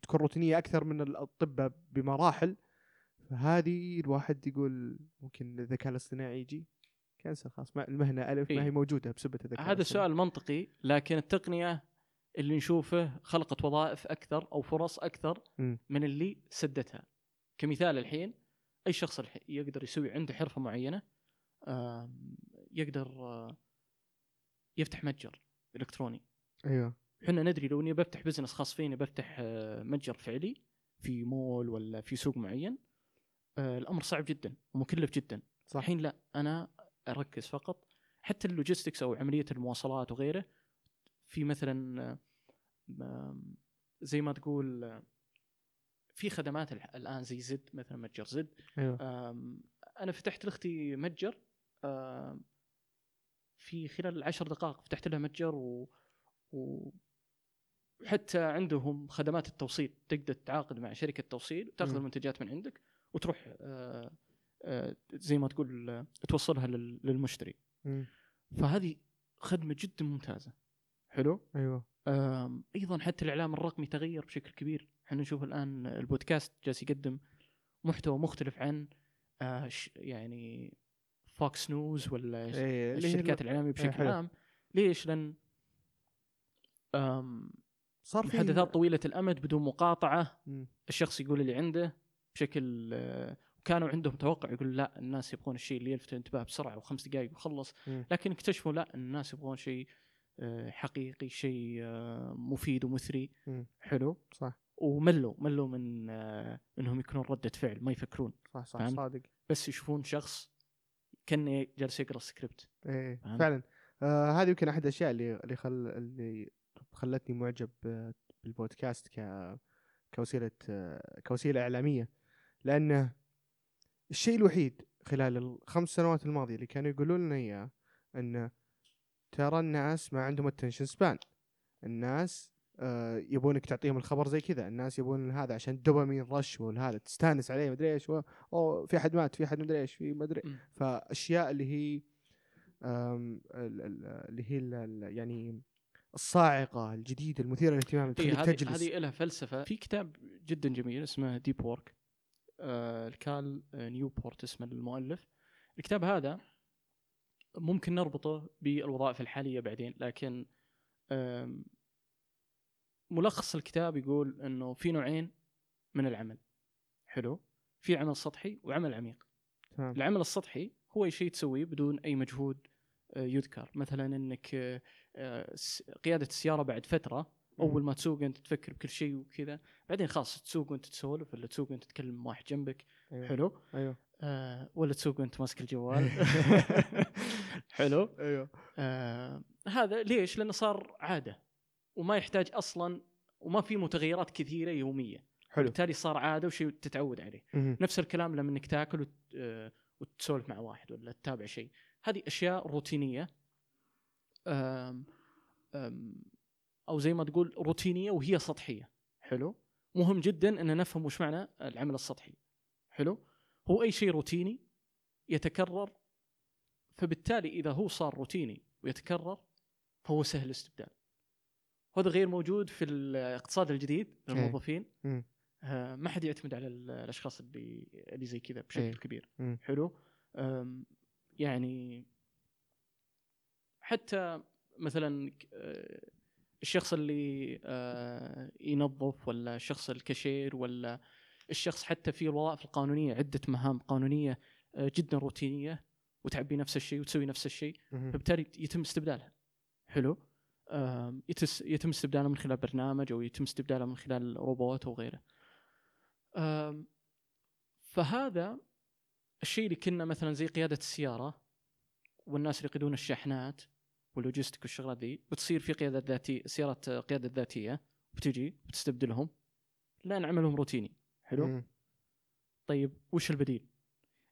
تكون روتينية أكثر من الأطباء بمراحل. فهذه الواحد يقول ممكن الذكاء الاصطناعي يجي. كنسل خلاص المهنة ألف ما إيه. هي موجودة بسبة الذكاء هذا. سؤال منطقي لكن التقنية اللي نشوفه خلقت وظائف أكثر أو فرص أكثر مم. من اللي سدتها كمثال الحين أي شخص الحين يقدر يسوي عنده حرفة معينة يقدر يفتح متجر إلكتروني أيوه إحنا ندري لو إني بفتح بزنس خاص فيني بفتح متجر فعلي في مول ولا في سوق معين الأمر صعب جدا ومكلف جدا صح الحين لا أنا أركز فقط. حتى ال logistics أو عملية المواصلات وغيره في مثلا زي ما تقول في خدمات الآن زي زد مثلا متجر زد. آم، أنا فتحت لأختي متجر في خلال العشر دقائق فتحت لها متجر و, و وحتى عندهم خدمات التوصيل تقدر تتعاقد مع شركة توصيل وتاخذ. المنتجات من عندك وتروح آه، زي ما تقول آه، توصلها لل- للمشتري. فهذه خدمة جدا ممتازة حلو أيوه أيضا حتى الإعلام الرقمي تغير بشكل كبير إحنا نشوف الآن البودكاست جالس يقدم محتوى مختلف عن آه، يعني فوكس نيوز ولا إيه، اللي هي الشركات ال- الإعلامية بشكل حلو. عام ليش؟ لأن صار في محادثات طويلة الأمد بدون مقاطعة مم. الشخص يقول اللي عنده بشكل آه، كانوا عندهم توقع يقول لا الناس يبغون الشيء اللي يلفت الانتباه بسرعة وخمس دقائق وخلص. لكن اكتشفوا لا الناس يبغون شيء آه، حقيقي شيء آه، مفيد ومثري. حلو. صح. وملوا ملوا من آه، انهم يكونون ردة فعل ما يفكرون. صح صح؟ صادق. بس يشوفون شخص كأنه جالس يقرأ السكريبت. إيه فهمت؟ فعلا. آه هذه يمكن أحد الأشياء اللي اللي خل اللي خلتني معجب بالبودكاست ك كوسيلة كوسيلة إعلامية. لأنه الشيء الوحيد خلال الخمس سنوات الماضية اللي كانوا يقولون لنا إياه انه ترى الناس ما عندهم attention span الناس آه يبونك تعطيهم الخبر زي كذا. الناس يبون هذا عشان ال dopamine rush وهذا تستانس عليه مدري إيش و- أوه في أحد مات في أحد مدري إيش في مدري. فأشياء اللي هي اللي هي يعني الصاعقة الجديدة المثيرة للاهتمام اللي إيه تخليك هذه تجلس. هذه لها فلسفة. في كتاب جدا جميل اسمه Deep Work ال Cal آه، Newport اسمه المؤلف. الكتاب هذا ممكن نربطه بالوظائف الحالية بعدين لكن ملخص الكتاب يقول إنه في نوعين من العمل. حلو؟ في عمل سطحي وعمل عميق. تمام. العمل السطحي هو شيء تسويه بدون أي مجهود آه، يذكر. مثلا إنك آه، آه، قيادة السيارة بعد فترة أول ما تسوق أنت تفكر بكل شيء وكذا بعدين خلاص تسوق وأنت تسولف ولا تسوق وأنت تتكلم مع واحد جنبك. أيوه. حلو. أيوه. آه ولا تسوق وأنت ماسك الجوال. (laughs) (laughs) حلو. أيوه. آه هذا ليش؟ لأنه صار عادة وما يحتاج أصلا وما في متغيرات كثيرة يومية. حلو. بالتالي صار عادة وشيء تتعود عليه. مهم. نفس الكلام لما إنك تاكل وت... آه، وتسولف مع واحد ولا تتابع شيء. هذه أشياء روتينية. آم... آم... أو زي ما تقول روتينية وهي سطحية حلو مهم جدا إن نفهم وش معنى العمل السطحي حلو هو أي شيء روتيني يتكرر فبالتالي إذا هو صار روتيني ويتكرر فهو سهل الاستبدال هذا غير موجود في الاقتصاد الجديد إيه. للموظفين مم. آه، ما حد يعتمد على ال- الأشخاص اللي اللي زي كذا بشكل إيه. كبير مم. حلو يعني حتى مثلا آه، الشخص اللي آه، ينظف ولا الشخص الكاشير ولا الشخص حتى في الوظائف القانونية عدة مهام قانونية آه، جدا روتينية وتعبي نفس الشيء وتسوي نفس الشيء. فبالتالي يتم استبدالها. حلو؟ يتم استبدالها من خلال برنامج أو يتم استبدالها من خلال روبوت أو غيره. فهذا الشيء اللي كنا مثلا زي قيادة السيارة والناس اللي يقودون الشاحنات وال logistics والشغلات ذي بتصير في قيادة ذاتية سيارات قيادة ذاتية بتجي بتستبدلهم لا نعملهم روتيني حلو مم. طيب وش البديل؟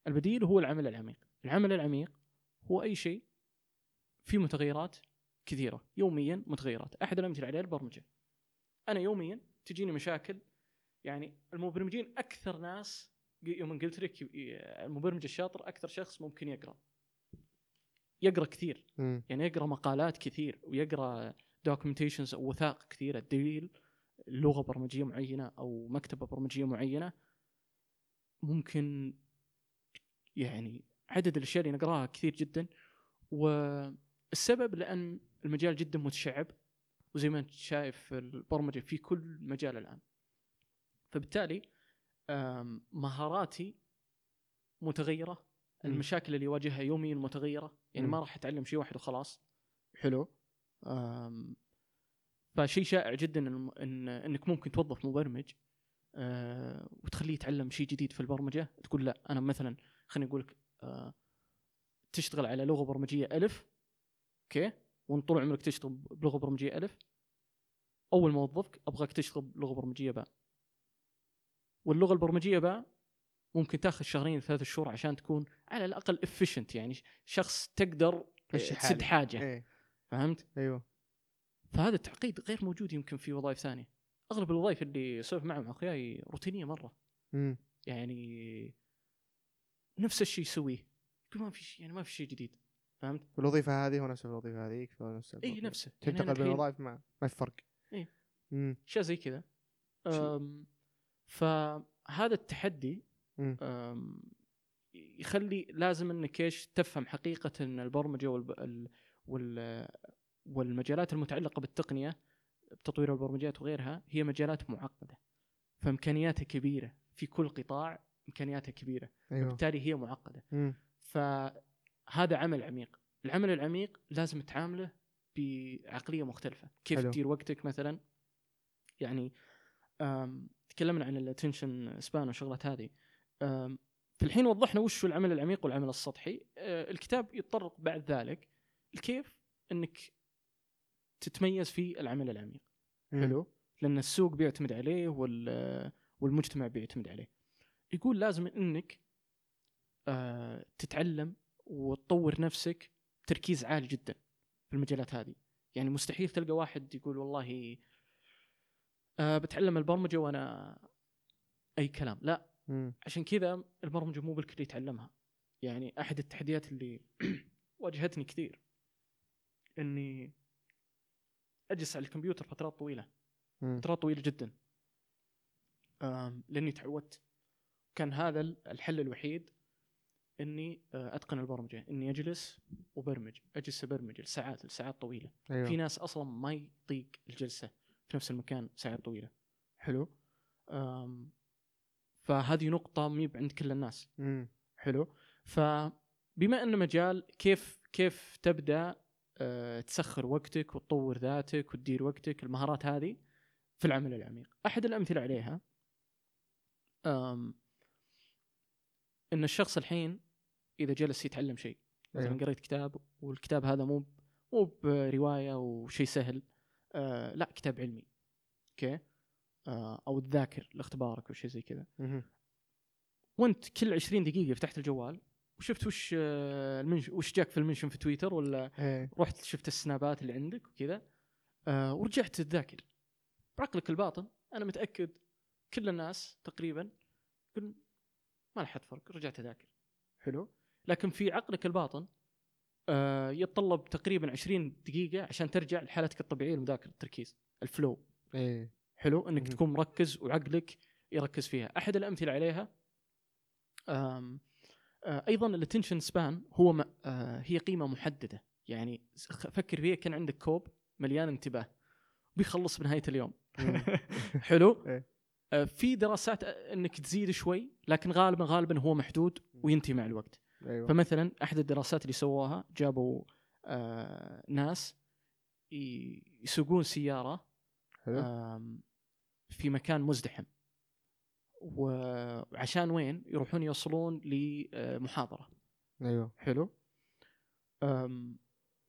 البديل هو العمل العميق، العمل العميق هو أي شيء فيه متغيرات كثيرة، يوميا متغيرات، أحد الأمثلة عليها البرمجة. أنا يوميا تجيني مشاكل يعني المبرمجين أكثر ناس يوم قلت لك المبرمج الشاطر أكثر شخص ممكن يقرأ. يقرأ كثير، مم. يعني يقرأ مقالات كثير ويقرأ دوكيومنتيشنز أو وثائق كثيرة. تدليل لغة برمجية معينة أو مكتبة برمجية معينة؟ ممكن يعني عدد الأشياء اللي نقراها كثير جدا. والسبب لأن المجال جدا متشعب وزي ما أنت شايف البرمجة في كل مجال الآن. فبالتالي مهاراتي متغيرة. المشاكل اللي يواجهها يوميا متغيرة. يعني مم. ما راح اتعلم شيء واحد وخلاص. حلو. فشيء شائع جدا إن, إن إنك ممكن توظف مبرمج آه، وتخليه يتعلم شيء جديد في البرمجة. تقول لا أنا مثلا خليني أقول لك آه، تشتغل على لغة برمجية ألف أوكي؟ وأنت طول عمرك تشتغل بلغة برمجية ألف. أول ما أوظفك أبغاك تشتغل بلغة برمجية باء. واللغة البرمجية باء ممكن تاخذ شهرين ثلاث شهور عشان تكون على الأقل efficient يعني شخص تقدر تسد. حاجة إيه فهمت؟ أيوه فهذا التعقيد غير موجود يمكن في وظائف ثانية أغلب الوظائف اللي اسولف معهم أخوياي روتينية مرة مم. يعني نفس الشيء يسويه ما في شيء يعني ما في شيء جديد فهمت؟ الوظيفه هذه هو نفس الوظيفة هذيك إي. نفسه يعني تنتقل بين الحين الوظائف ما ما في فرق. مم. اشياء زي كذا فهذا التحدي يخلي لازم إنك إيش تفهم حقيقة إن البرمجة والب... ال... وال... والمجالات المتعلقة بالتقنية بتطوير البرمجيات وغيرها هي مجالات معقدة. فإمكانياتها كبيرة. في كل قطاع إمكانياتها كبيرة. أيوه. بالتالي هي معقدة. مم. فهذا عمل عميق. العمل العميق لازم تعامله بعقلية مختلفة. كيف حلو. تدير وقتك مثلا؟ يعني تكلمنا عن الاتنشن سبان والشغلات هذه. في الحين وضحنا وش هو العمل العميق والعمل السطحي. آه، الكتاب يتطرق بعد ذلك الكيف إنك تتميز في العمل العميق. حلو؟ لأن السوق بيعتمد عليه وال والمجتمع بيعتمد عليه. يقول لازم إنك آه، تتعلم وتطور نفسك بتركيز عالي جدا في المجالات هذه. يعني مستحيل تلقى واحد يقول والله آه، بتعلم البرمجة وأنا أي كلام. لا. مم. عشان كذا البرمجة مو بالكل يتعلمها. يعني أحد التحديات اللي (clears throat) واجهتني كثير إني أجلس على الكمبيوتر فترات طويلة. مم. فترات طويلة جدا. لأني تعودت. كان هذا ال- الحل الوحيد إني آه، أتقن البرمجة. إني أجلس وبرمج. أجلس أبرمج لساعات لساعات طويلة. أيوه. في ناس أصلا ما يطيق الجلسة في نفس المكان ساعات طويلة. حلو. فهذه نقطة ميب عند كل الناس. مم. حلو. فبما إنه مجال كيف كيف تبدأ آه، تسخر وقتك وتطور ذاتك وتدير وقتك؟ المهارات هذه في العمل العميق. أحد الأمثلة عليها إن الشخص الحين إذا جلس يتعلم شيء. مثلا أيوه. قريت كتاب والكتاب هذا مو مو برواية وشيء سهل آه لا كتاب علمي. أوكي؟ أو تذاكر لاختبارك وشيء زي كذا. وأنت كل 20 دقيقة فتحت الجوال وشفت وش آه، المنشن وش جاك في المنشنن في تويتر ولا إيه. رحت شفت السنابات اللي عندك وكذا آه ورجعت تذاكر. بعقلك الباطن. أنا متأكد كل الناس تقريبا يقول ما لحد فرق رجعت أذاكر. حلو. لكن في عقلك الباطن آه يتطلب تقريبا 20 دقيقة عشان ترجع لحالتك الطبيعية لمذاكرة التركيز ال flow. إيه. حلو إنك. تكون مركز وعقلك يركز فيها أحد الأمثلة عليها آم آه أيضا ال attention span هو م- آه هي قيمة محددة يعني فكر فيها كان عندك كوب مليان انتباه بيخلص بنهاية اليوم. (laughs) حلو إيه. آه في دراسات إنك تزيد شوي لكن غالبا غالبا هو محدود وينتهي مع الوقت أيوه فمثلا أحد الدراسات اللي سووها جابوا آه ناس يسوقون سيارة في مكان مزدحم. وعشان وين؟ يروحون يوصلون لمحاضرة. أيوه. حلو. أم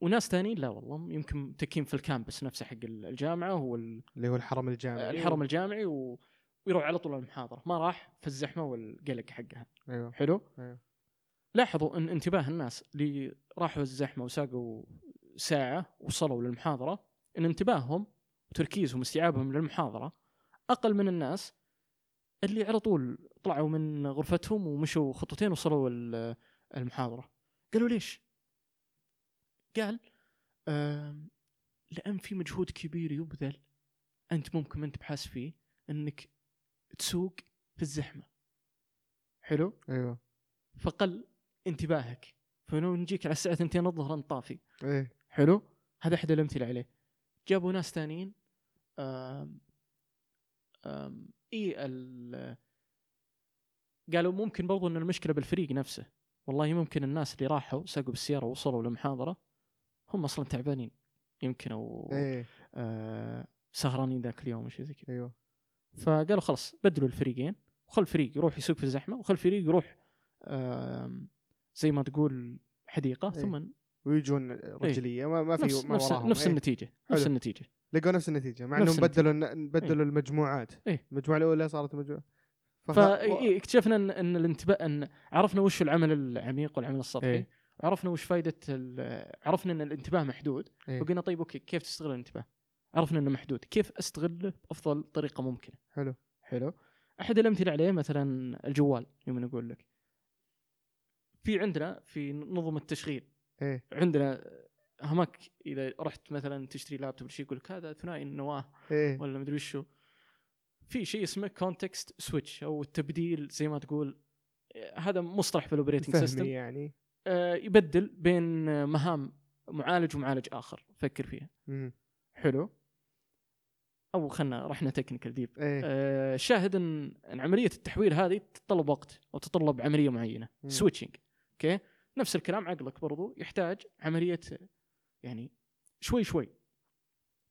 وناس ثانيين لا والله يمكن متكين في الكامبس نفسه حق الجامعة هو ال- اللي هو الحرم الجامعي. الحرم الجامعي و... ويروح على طول المحاضرة. ما راح في الزحمة والقلق حقها. أيوه. حلو. أيوه. لاحظوا إن انتباه الناس اللي راحوا الزحمة وساقوا ساعة وصلوا للمحاضرة إن انتباههم وتركيزهم واستيعابهم للمحاضرة أقل من الناس اللي على طول طلعوا من غرفتهم ومشوا خطوتين وصلوا ال- المحاضرة. قالوا ليش؟ قال آم، لأن في مجهود كبير يبذل أنت ممكن انت بحاس فيه إنك تسوق في الزحمة. حلو؟ أيوه. فقل انتباهك. فلو نجيك على الساعة 2 الظهر انت طافي. إيه. حلو؟ هذا أحد الأمثلة عليه. جابوا ناس ثانيين إي ال- قالوا ممكن برضو إن المشكلة بالفريق نفسه. والله ممكن الناس اللي راحوا ساقوا بالسيارة ووصلوا للمحاضرة هم أصلا تعبانين. يمكن أو إيه. آه سهرانين ذاك اليوم أو شيء زي كذا. أيوه. فقالوا خلاص بدلوا الفريقين وخل فريق يروح يسوق في الزحمة وخل فريق يروح آم، زي ما تقول حديقة إيه. ثم ويجون رجلية. ما, ما في نفس ما نفس, وراهم. نفس إيه. النتيجة حلو. نفس النتيجة. لقوا نفس النتيجة مع إنهم بدلوا بدلوا المجموعات. إيه. المجموعة الأولى صارت مجموعة. فاكتشفنا ان إن الانتباه إن عرفنا وش العمل العميق والعمل السطحي. إيه. عرفنا وش فائده عرفنا إن الانتباه محدود. إيه. وقلنا طيب أوكي كيف تستغل الانتباه؟ عرفنا إنه محدود. كيف استغله بأفضل طريقة ممكنة؟ حلو. حلو. أحد الأمثلة عليه مثلا الجوال يوم نقول لك. في عندنا في نظم التشغيل. إيه. عندنا أهمك إذا رحت مثلا تشتري لابتوب شيء يقول لك هذا ثنائي النواة إيه. ولا مدري وشو. في شيء اسمه context switch أو التبديل زي ما تقول. آه، هذا مصطلح في ال operating system يعني. يبدل بين آه، مهام معالج ومعالج آخر. فكر فيها. مم. حلو. أو خلنا رحنا technical deep إيه. آه، الشاهد إن عملية التحويل هذه تتطلب وقت أو تتطلب عملية معينة. switching أوكي؟ نفس الكلام عقلك برضو يحتاج عملية يعني شوي شوي.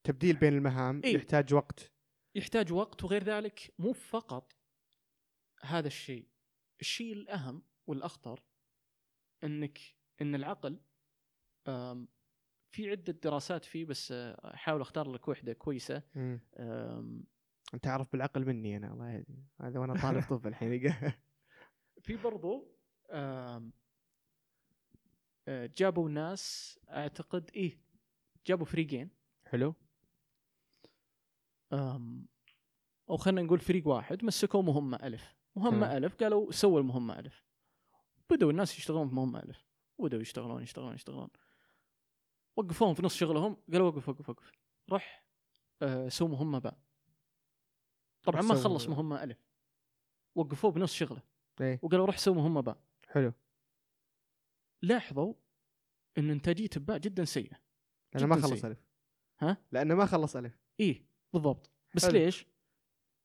تبديل بين المهام إيه. يحتاج وقت. يحتاج وقت وغير ذلك مو فقط هذا الشيء. الشيء الأهم والأخطر إنك إن العقل في عدة دراسات فيه بس آه، أحاول أختار لك واحدة كويسة. أنت تعرف بالعقل مني أنا الله يهدي هذا وأنا طالب (laughs) طب الحين. (laughs) في برضو جابوا ناس أعتقد إيه جابوا فريقين حلو. آم، أو خلينا نقول فريق واحد مسكوا مهمة ألف. مهمة. ألف قالوا سووا المهمة ألف. بدأوا الناس يشتغلون في مهمه ألف. بدأوا يشتغلون يشتغلون يشتغلون. وقفوهم في نص شغلهم قالوا وقف وقف وقف. روح آه سو مهمة باء طبعا ما سووا- خلص مهمة. ألف. وقفوه بنص شغله. إيه. وقالوا روح سو مهمة باء حلو. لاحظوا إن إنتاجية باء جدا سيئة لأنه ما خلص شيء. ألف. ها؟ لأنه ما خلص ألف. إيه بالضبط. بس حلو. ليش؟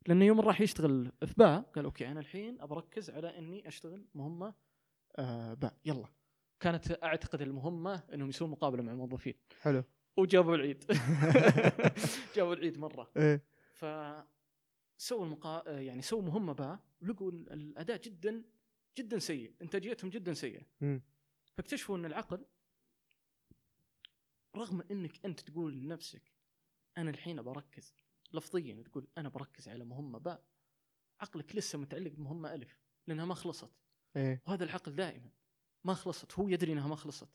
لأنه يوم راح يشتغل في باء قال أوكي أنا الحين ابى اركز على إني أشتغل مهمة آه باء. يلا. كانت أعتقد المهمة إنهم يسوون مقابلة مع الموظفين. حلو. وجابوا العيد. (laughs) (laughs) جابوا العيد مرة. إيه. ف سووا المقا... يعني سووا مهمة باء ولقوا ال- الأداء جدا جدا سيء. إنتاجيتهم جدا سيئة. فاكتشفوا أن العقل رغم أنك أنت تقول لنفسك أنا الحين بركز لفظيا تقول أنا بركز على مهمة باء عقلك لسه متعلق بمهمة ألف لأنها ما خلصت. إيه. وهذا العقل دائما ما خلصت هو يدري إنها ما خلصت.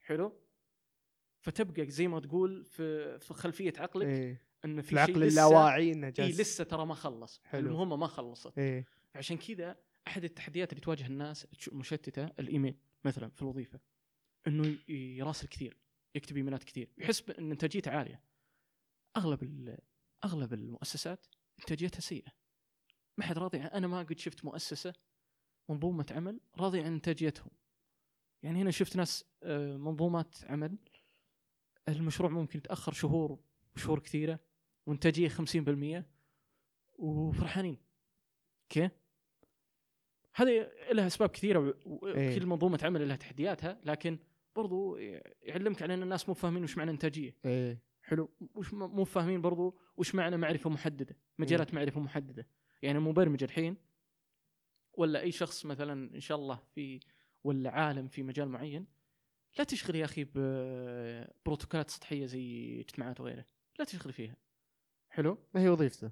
حلو؟ فتبقى زي ما تقول في في خلفية عقلك إيه. أن في العقل شيء اللاواعي إنه اي جالس. لسه ترى ما خلص. حلو. المهمة ما خلصت. إيه. عشان كذا أحد التحديات اللي تواجه الناس المشتته الإيميل. مثلا في الوظيفة إنه يراسل كثير يكتب إيميلات كثير يحس إن إنتاجيته عالية. أغلب أغلب المؤسسات إنتاجيتها سيئة. ما حد راضي أنا ما قد شفت مؤسسة منظومة عمل راضي عن إنتاجيتهم. يعني هنا شفت ناس آه، منظومات عمل المشروع ممكن يتأخر شهور شهور كثيرة وإنتاجية 50% وفرحانين. أوكي هذه لها أسباب كثيرة إيه. وكل منظومة عمل لها تحدياتها لكن برضو يعلمك على إن الناس مو فاهمين وش معنى إنتاجية. إيه. حلو. وش مو فاهمين برضو وش معنى معرفة محددة مجالات معرفة محددة. يعني مبرمج الحين ولا أي شخص مثلا إن شاء الله في ولا عالم في مجال معين لا تشغل يا أخي ببروتوكولات سطحية زي اجتماعات وغيره لا تشغل فيها. حلو؟ ما هي وظيفته.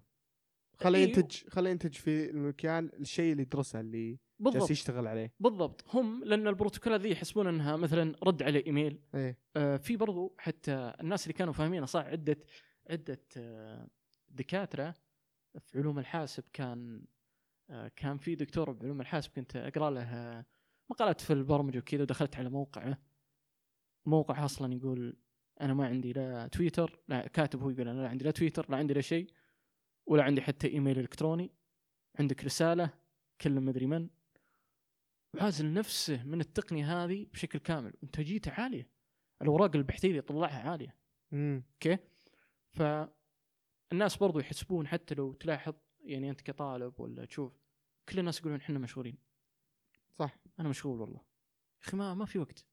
خليه إيه. ينتج خليه ينتج في المكان الشيء اللي يدرسه اللي جالس بالضبط. يشتغل عليه. بالضبط. هم لأن البروتوكولات ذي يحسبون أنها مثلا رد على إيميل. إيه. آه، في برضو حتى الناس اللي كانوا فاهمينها صح عدة عدة آه، دكاترة في علوم الحاسب كان آه، كان في دكتور بعلوم الحاسب كنت أقرأ له آه، مقالات في البرمجة وكذا ودخلت على موقعه. موقع أصلا يقول أنا ما عندي لا تويتر لا كاتب هو يقول أنا لا عندي لا تويتر لا عندي لا شيء. ولا عندي حتى إيميل إلكتروني عندك رسالة كلم مدري من. عازل نفسه من التقنية هذه بشكل كامل. وانتاجيته عالية. الأوراق البحثية اللي طلعها عالية. أوكي؟ فالناس برضو يحسبون حتى لو تلاحظ يعني أنت كطالب ولا تشوف كل الناس يقولون إحنا مشغولين. صح. أنا مشغول والله. يا أخي ما ما في وقت.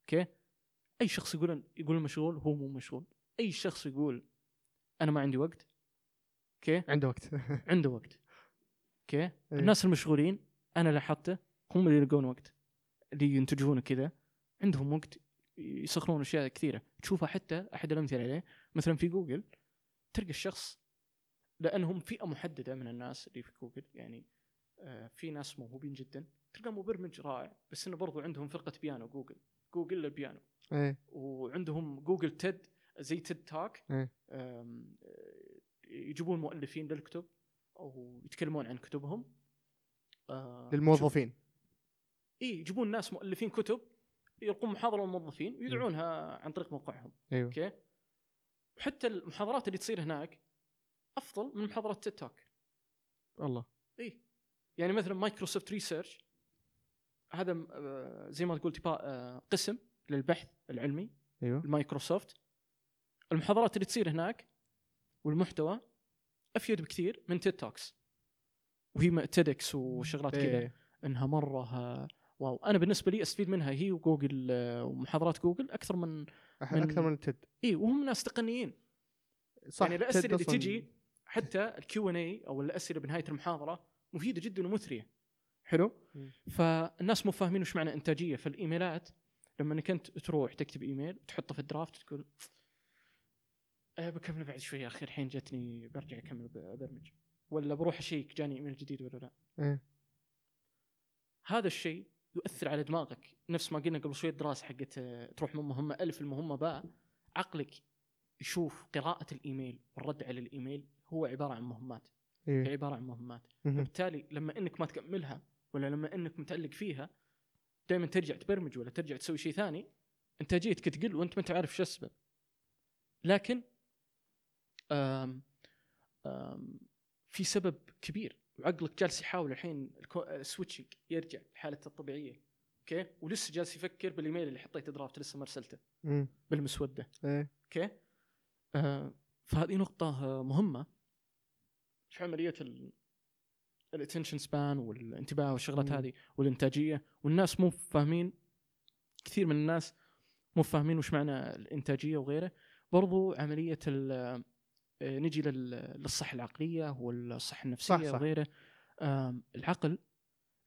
أوكي؟ أي شخص يقول يقول مشغول هو مو مشغول. أي شخص يقول أنا ما عندي وقت أوكي. عنده وقت. (laughs) عنده وقت. أوكي. إيه. الناس المشغولين أنا لاحظته هم اللي يلقون وقت اللي ينتجون كذا عندهم وقت يسخرون أشياء كثيرة. تشوفها حتى أحد الأمثلة عليه. مثلا في جوجل تلقى الشخص لأنهم فئة محددة من الناس اللي في جوجل يعني آه، في ناس موهوبين جدا. تلقى مبرمج رائع بس إنه برضو عندهم فرقه بيانو جوجل. جوجل للبيانو. إيه. وعندهم جوجل تيد زي تيد talk. إيه. يجيبون مؤلفين للكتب أو يتكلمون عن كتبهم. آه، للموظفين. اي يجيبون ناس مؤلفين كتب يلقون محاضرة للموظفين ويذاعونها عن طريق موقعهم. أيوه. أوكي؟ وحتى المحاضرات اللي تصير هناك أفضل من محاضرات تيد talk والله. اي يعني مثلا مايكروسوفت research هذا آه، زي ما تقول آه، قسم للبحث العلمي. أيوه. المايكروسوفت. المحاضرات اللي تصير هناك والمحتوى افيد بكثير من تيد talks وهي تيدكس وشغلات كذا. إيه. إنها مرة wow. أنا بالنسبة لي أستفيد منها. هي وجوجل آه، ومحاضرات جوجل أكثر من من- أكثر من التد إي وهم ناس تقنيين. صح يعني الاسئله اللي تجي حتى ال Q and A أو الاسئله بنهاية المحاضرة مفيدة جدا ومثرية. حلو. فالناس مو فاهمين وش معنى إنتاجية. فالإيميلات لما إنك أنت تروح تكتب إيميل تحطه في الدرافت تقول أه بكمل بعد شوي يا أخي. الحين جتني برجع أكمل أبرمج. ولا بروح أشيك جاني إيميل جديد ولا لا؟ إيه. هذا الشيء يؤثر على دماغك. نفس ما قلنا قبل شوي الدراسة حقت آه، تروح من مهمة ألف المهمة باء. عقلك يشوف قراءة الإيميل والرد على الإيميل هو عبارة عن مهمات. هي إيه. عبارة عن مهمات. مهم. فبالتالي لما إنك ما تكملها ولا لما إنك متعلق فيها دائما ترجع تبرمج ولا ترجع تسوي شيء ثاني انتاجيتك تقل وأنت ما أنت عارف شو السبب. لكن آم آم في سبب كبير. وعقلك جالس يحاول الحين ال switching يرجع لحالته الطبيعية. أوكي؟ ولسه جالس يفكر بالإيميل اللي حطيته draft لسه ما أرسلته. بالمسودة. إيه. أوكي؟ آه فهذه نقطة آه، مهمة. في عملية الاتنشن سبان والانتباه والشغلات مم. هذه والإنتاجية؟ والناس مو فاهمين كثير من الناس مو فاهمين وش معنى الإنتاجية وغيره. برضو ال- آه، نجي لل- للصحة العقلية والصحة النفسية صح، صح. وغيره العقل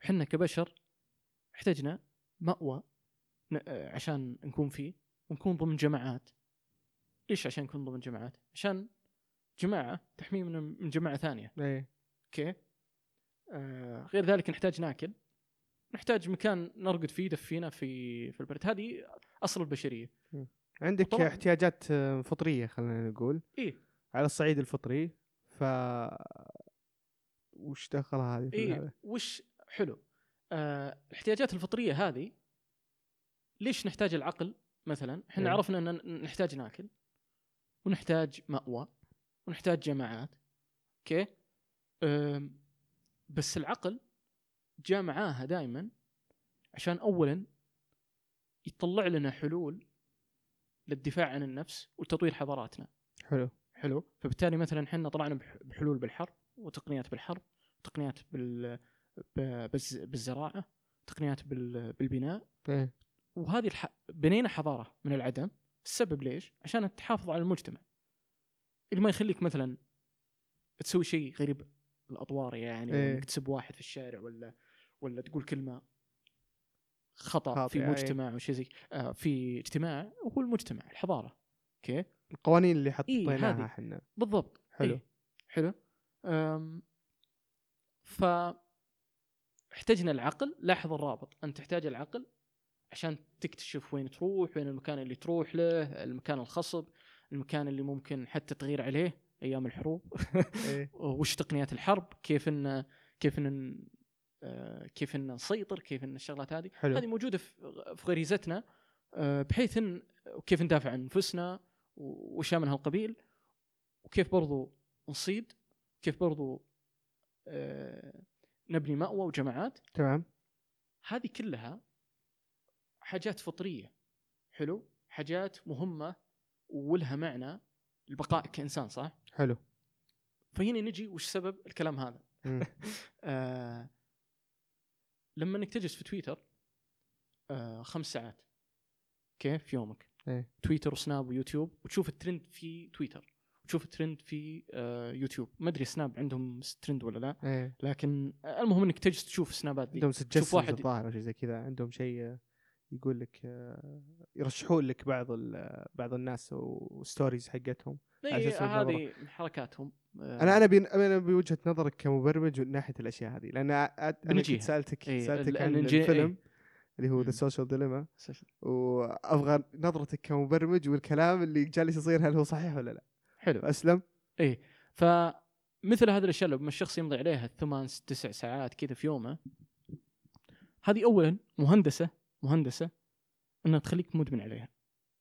إحنا كبشر احتجنا مأوى آه، عشان نكون فيه ونكون ضمن جماعات ليش عشان نكون ضمن جماعات؟ عشان جماعة تحميه من من جماعة ثانية، إيه أوكي؟ آه غير ذلك نحتاج ناكل نحتاج مكان نرقد فيه يدفينا في في البرد، هذه أصل البشرية. عندك. احتياجات آه، فطرية خلينا نقول إيه على الصعيد الفطري ف وش دخلها هذه هذا؟ وش حلو. آه الاحتياجات الفطرية هذه ليش نحتاج العقل مثلا؟ إحنا إيه. عرفنا إن نحتاج ناكل ونحتاج مأوى ونحتاج جماعات أوكي؟ أم، بس العقل جاء معاها دائما عشان اولا يطلع لنا حلول للدفاع عن النفس وتطوير حضاراتنا حلو حلو فبالتالي مثلا إحنا طلعنا بح- بحلول بالحرب وتقنيات بالحرب وتقنيات بال بالزراعة تقنيات بال- بالبناء إيه وهذه الح... بنينا حضارة من العدم السبب ليش؟ عشان تحافظ على المجتمع اللي ما يخليك مثلا تسوي شيء غريب الاطوار يعني إيه. إيه؟ انك تسب واحد في الشارع ولا ولا تقول كلمة خطأ في إيه. مجتمع أو شيء زي آه في اجتماع وهو المجتمع الحضارة أوكي القوانين اللي إيه، حطيناها هذه. إحنا. بالضبط. حلو. إيه. حلو. أم ف احتجنا العقل. لاحظ الرابط. أنت تحتاج العقل عشان تكتشف وين تروح وين المكان اللي تروح له المكان الخصب المكان اللي ممكن حتى تغير عليه أيام الحروب. إيه. (laughs) وش تقنيات الحرب؟ كيف ان كيف إن آه، كيف ان نسيطر كيف إن الشغلات هذه. حلو. هذه موجودة في غريزتنا آه، بحيث إن كيف ندافع عن أنفسنا واشياء من هالقبيل وكيف برضو نصيد كيف برضو آه، نبني مأوى وجماعات. تمام. هذه كلها حاجات فطرية. حلو؟ حاجات مهمة ولها معنى لبقائك كإنسان صح؟ حلو. فهنا نجي وش سبب الكلام هذا. (laughs) آه لما انك تجلس في تويتر آه خمس ساعات أوكي في يومك؟ إيه. تويتر وسناب ويوتيوب وتشوف الترند في تويتر وتشوف الترند في آه يوتيوب. ما أدري سناب عندهم ترند ولا لا إيه. لكن المهم إنك تجلس تشوف السنابات دي عندهم suggestions واحد- الظاهر شيء زي كذا. عندهم شيء آه، يقول لك آه، يرشحون لك بعض بعض الناس و stories حقتهم إيه، هذه من حركاتهم. آه. أنا أنا بين أنا بوجهة نظرك كمبرمج من ناحية الأشياء هذه لأن أنا. كنت سألتك إيه، سألتك ال- عن النجي- الفيلم. اللي هو. The Social Dilemma وأبغى نظرتك كمبرمج والكلام اللي جالس يصير هل هو صحيح ولا لا؟ حلو. أسلم. إيه فمثل هذه الأشياء لما الشخص يمضي عليها ثمان تسع ساعات كذا في يومه هذه اولا مهندسة مهندسة إنها تخليك مدمن عليها.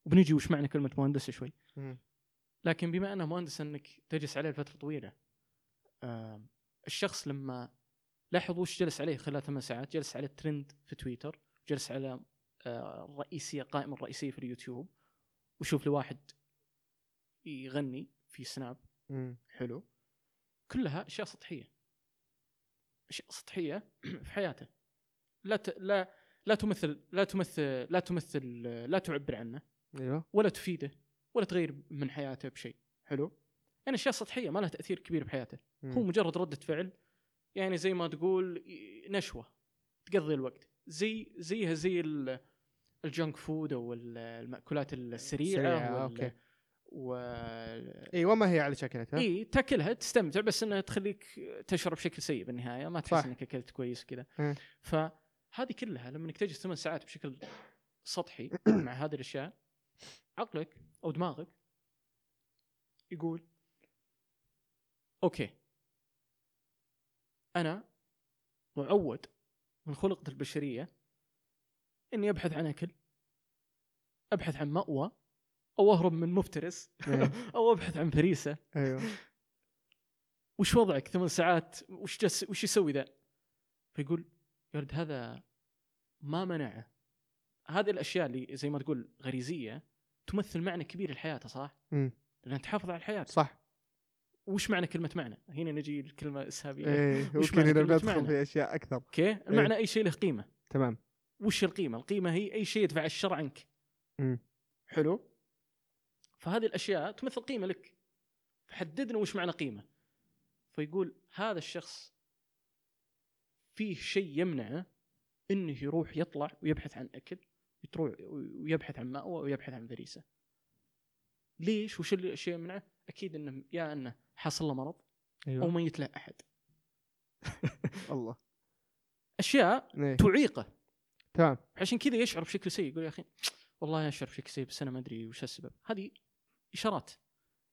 وبنجي وش معنى كلمة مهندسة شوي؟ لكن بما إنها مهندسة إنك تجلس عليه لفترة طويلة آه الشخص لما لاحظ وش جلس عليه خلال ثمان ساعات جلس على الترند في تويتر جلس على آه الرئيسيه القائمه الرئيسية في اليوتيوب وشوف لي واحد يغني في سناب. مم. حلو. كلها أشياء سطحية. أشياء سطحية في حياته. لا ت... لا لا تمثل لا تمثل لا تمثل لا تعبر عنه. أيوه. ولا تفيده ولا تغير من حياته بشيء. حلو. يعني أشياء سطحية ما لها تأثير كبير بحياته. هو مم. مجرد ردة فعل. يعني زي ما تقول نشوة. تقضي الوقت. زي زيها زي ال- ال junk food أو ال- المأكولات السريعة سريعة، وال... okay. و أيوه ما هي على شكلتها إي تاكلها تستمتع بس إنها تخليك تشعر بشكل سيء بالنهاية ما تحس. إنك أكلت كويس كذا مم. فهذه كلها لما إنك تجلس ثمان ساعات بشكل سطحي (coughs) مع هذه الأشياء عقلك أو دماغك يقول okay أنا معود من خلقة البشرية إني أبحث عن أكل أبحث عن مأوى أو أهرب من مفترس إيه. (laughs) أو أبحث عن فريسة أيوه وش وضعك ثمان ساعات وش جس وش يسوي ذا؟ فيقول يا ولد هذا ما منعه هذه الأشياء اللي زي ما تقول غريزية تمثل معنى كبير لحياته صح؟ مم. لأن تحافظ على الحياة صح وش معنى كلمة معنى؟ هنا نجي الكلمة الإسهابية إيه وش معنى هنا؟ في أشياء أكثر أوكي؟ المعنى أي شيء له قيمة تمام وش القيمة؟ القيمة هي أي شيء يدفع الشر عنك مم. حلو؟ فهذه الأشياء تمثل قيمة لك فحددنا وش معنى قيمة فيقول هذا الشخص فيه شيء يمنعه إنه يروح يطلع ويبحث عن أكل يروح ويبحث عن مأوى ويبحث عن فريسة ليش وش الشيء يمنعه أكيد إنه يا إنه حصل له مرض أو أيوه. ميت له أحد. (laughs) الله. أشياء إيه. تعيقه. تمام. عشان كذا يشعر بشكل سيء يقول يا أخي والله اشعر بشكل سيء بس أنا ما أدري وش السبب. هذه إشارات.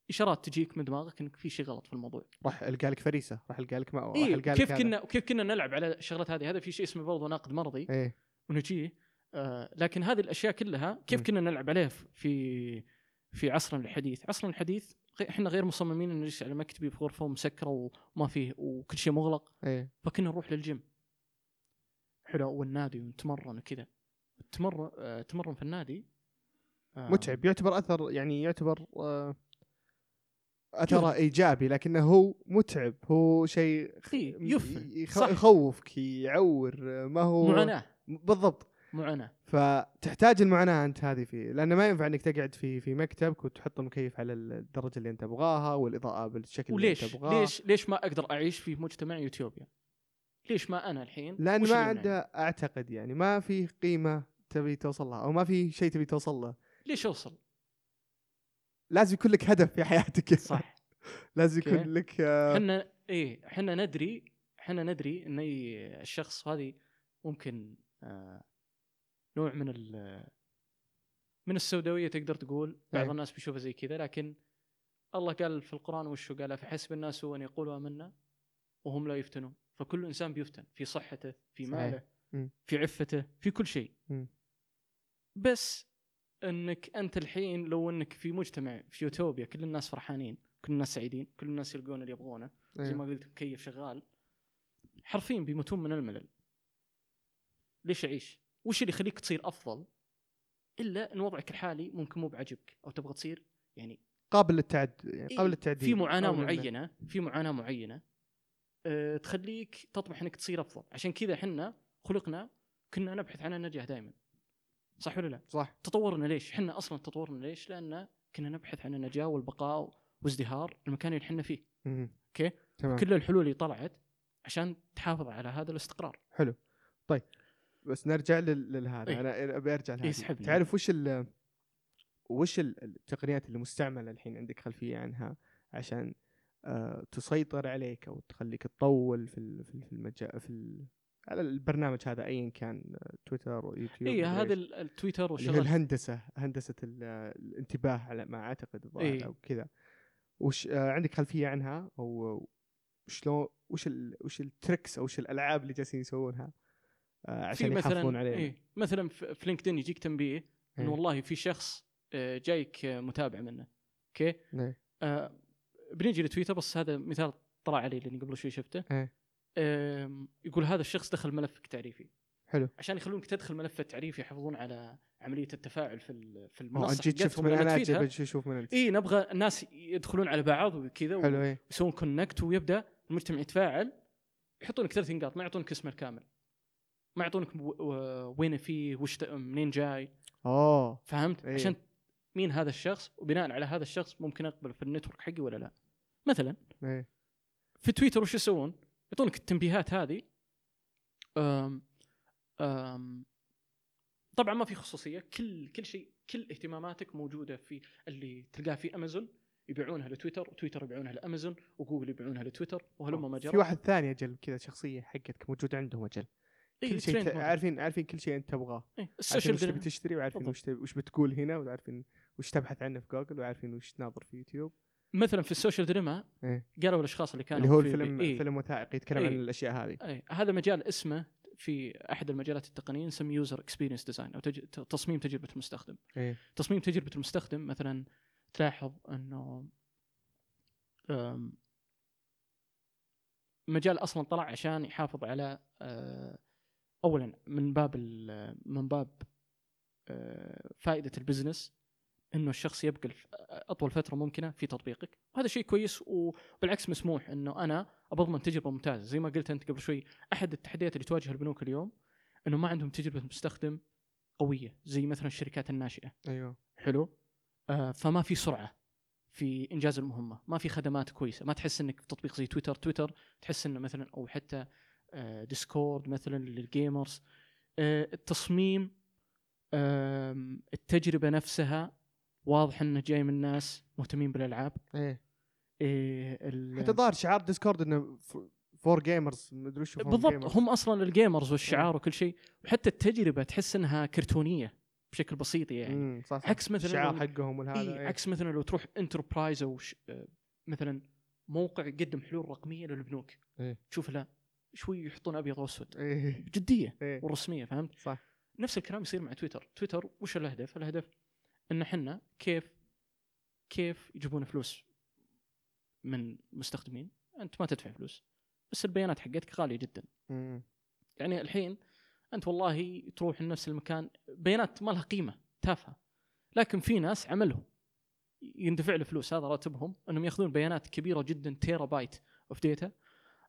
إشارات تجيك من دماغك إنك في شيء غلط في الموضوع. راح ألقى لك فريسة راح ألقى لك مأوى راح اي ألقى لك كيف. كنا كيف كنا نلعب على الشغلات هذه؟ هذا في شيء اسمه برضه ناقد مرضي. إيه. ونجيه. آه لكن هذه الأشياء كلها كيف م. كنا نلعب عليها في في عصرنا الحديث؟ عصرنا الحديث إحنا غير مصممين ان نجلس على مكتبي في غرفة مسكره وما فيه وكل شيء مغلق. إيه. فكنا نروح للجيم. حلو والنادي ونتمرن وكذا. تمرن آه تمرن في النادي. آه متعب يعتبر اثر يعني يعتبر آه اثره إيجابي لكنه هو متعب. هو شيء إيه،. يخ-. يخوفك يعور ما هو معاناة. بالضبط. معاناه فتحتاج المعاناه أنت هذه فيه لأنه ما ينفع إنك تقعد في في مكتبك وتحط المكيف على الدرجة اللي أنت تبغاها والإضاءة بالشكل اللي أنت تبغاه ليش؟ ليش ما أقدر أعيش في مجتمع يوتيوبيا؟ ليش ما أنا الحين؟ لأن ما عنده أعتقد يعني ما في قيمة تبي توصل لها أو ما في شيء تبي توصل له. ليش أوصل؟ لازم يكون لك هدف في حياتك. صح. (laughs) لازم. يكون لك آه، إحنا إيه إحنا ندري إحنا ندري إن الشخص هذه ممكن آه نوع من ال من السوداوية تقدر تقول بعض أي. الناس بيشوفها زي كذا لكن الله قال في القرآن وشو قال فحسب الناس أن يقولوا آمنا وهم لا يفتنون فكل إنسان بيفتن في صحته في صحيح. ماله مم. في عفته في كل شيء. بس إنك أنت الحين لو إنك في مجتمع في يوتوبيا كل الناس فرحانين كل الناس سعيدين كل الناس يلقون اللي يبغونه زي أيوه. ما قلت مكيف شغال حرفيا بيموتون من الملل ليش أعيش؟ وش اللي يخليك تصير أفضل؟ إلا إن وضعك الحالي ممكن مو بعجبك أو تبغى تصير يعني قابل للتعد يعني قابل للتعديل في معاناة معينة في معاناة معينة أه تخليك تطمح إنك تصير أفضل عشان كذا إحنا خلقنا كنا نبحث عن النجاح دائما صح ولا لا؟ صح تطورنا ليش؟ إحنا أصلا تطورنا ليش؟ لأن كنا نبحث عن النجاة والبقاء وازدهار المكان اللي إحنا فيه. okay؟ كل الحلول اللي طلعت عشان تحافظ على هذا الاستقرار حلو طيب بس نرجع لل- للهذا. إيه. أنا أنا أبي أرجع لهذا يسحبني. تعرف وش ال وش ال- التقنيات اللي مستعملة الحين عندك خلفية عنها عشان آه تسيطر عليك أو تخليك تطول في في ال- في المجال في على البرنامج هذا ايا كان تويتر ويوتيوب اي هذا التويتر والشغل الهندسة هندسة ال- الانتباه على ما أعتقد الظاهر إيه. أو كذا. وش آه عندك خلفية عنها؟ أو شلون وش ال وش ال tricks أو وش الألعاب اللي جالسين يسوونها؟ عشان في يحافظون مثلا علينا. إيه مثلا في لينكدين يجيك تنبيه إيه. انه والله في شخص آه، جايك آه، متابع منه. okay؟ إيه. آه بنيجي لتويتر بس هذا مثال طلع علي لأني قبل شوي شفته. إيه. آم، يقول هذا الشخص دخل ملفك تعريفي حلو. عشان يخلونك تدخل ملف التعريفي يحافظون على عملية التفاعل في في المنصة جيت شفت من أنا أشوف من انت اي نبغى الناس يدخلون على بعض وكذا حلو إيه. ويسوون connect ويبدأ المجتمع يتفاعل. يحطونك ثلاث نقاط ما يعطونك اسمه الكامل. ما يعطونك وين فيه وش منين جاي. اوه فهمت؟ إيه. عشان مين هذا الشخص وبناء على هذا الشخص ممكن أقبل في ال network حقي ولا لا. مثلا إيه. في تويتر وش يسوون؟ يعطونك التنبيهات هذه. أم أم طبعا ما في خصوصية. كل كل شيء كل اهتماماتك موجودة في اللي تلقاها في امازون يبيعونها لتويتر وتويتر يبيعونها لامازون وجوجل يبيعونها لتويتر وهلم ما جرى. في واحد ثاني أجل كذا شخصية حقتك موجود عندهم أجل. إيه، كل شيء ت-. عارفين عارفين كل شيء أنت تبغاه إيه، السوشيال وش تبي دينا- تشتري وعارفين. وش وش بتقول هنا وعارفين وش تبحث عنه في جوجل وعارفين وش تناظر في يوتيوب مثلا في ال Social Dilemma إيه. قالوا الأشخاص اللي كانوا اللي هو في الفيلم إيه فيلم وثائقي يتكلم عن إيه. الأشياء هذه هذا مجال اسمه في أحد المجالات التقنية نسميه user experience design أو تج... تصميم تجربة المستخدم إيه تصميم تجربة المستخدم مثلا تلاحظ إنه مجال أصلا طلع عشان يحافظ على أه، اولا من باب من باب أه، فائدة البزنس إنه الشخص يبقى أطول فترة ممكنة في تطبيقك. وهذا شيء كويس وبالعكس مسموح إنه أنا بضمن تجربة ممتازة. زي ما قلت أنت قبل شوي أحد التحديات اللي تواجه البنوك اليوم إنه ما عندهم تجربة مستخدم قوية زي مثلا الشركات الناشئة. أيوه. حلو؟ آه فما في سرعة في إنجاز المهمة. ما في خدمات كويسة. ما تحس إنك في تطبيق زي تويتر. تويتر تحس إنه مثلا أو حتى آه ديسكورد مثلا لل gamers آه التصميم آه التجربة نفسها واضح إنه جاي من ناس مهتمين بالألعاب. إيه. إيه حتى ظهر شعار ديسكورد إنه for gamers مدري وش بالضبط هم أصلا ال gamers والشعار وكل شيء. وحتى التجربة تحس إنها كرتونية بشكل بسيط يعني. صح, صح. عكس مثلا الشعار حقهم والهذا إيه إيه. عكس مثلا لو تروح enterprise أو ش... آه، مثلا موقع يقدم حلول رقمية للبنوك. إيه. تشوف لا. شوي يحطون أبيض وأسود. إيه. جدية إيه. ورسمية فهمت؟ صح. نفس الكلام يصير مع تويتر، تويتر وش الهدف؟ الهدف إن إحنا كيف كيف يجيبون فلوس من مستخدمين؟ أنت ما تدفع فلوس بس البيانات حقتك غالية جدا، مم. يعني الحين أنت والله تروح لنفس المكان بيانات ما لها قيمة تافهة. لكن في ناس عملهم. يندفع له فلوس هذا راتبهم إنهم يأخذون بيانات كبيرة جدا terabyte of data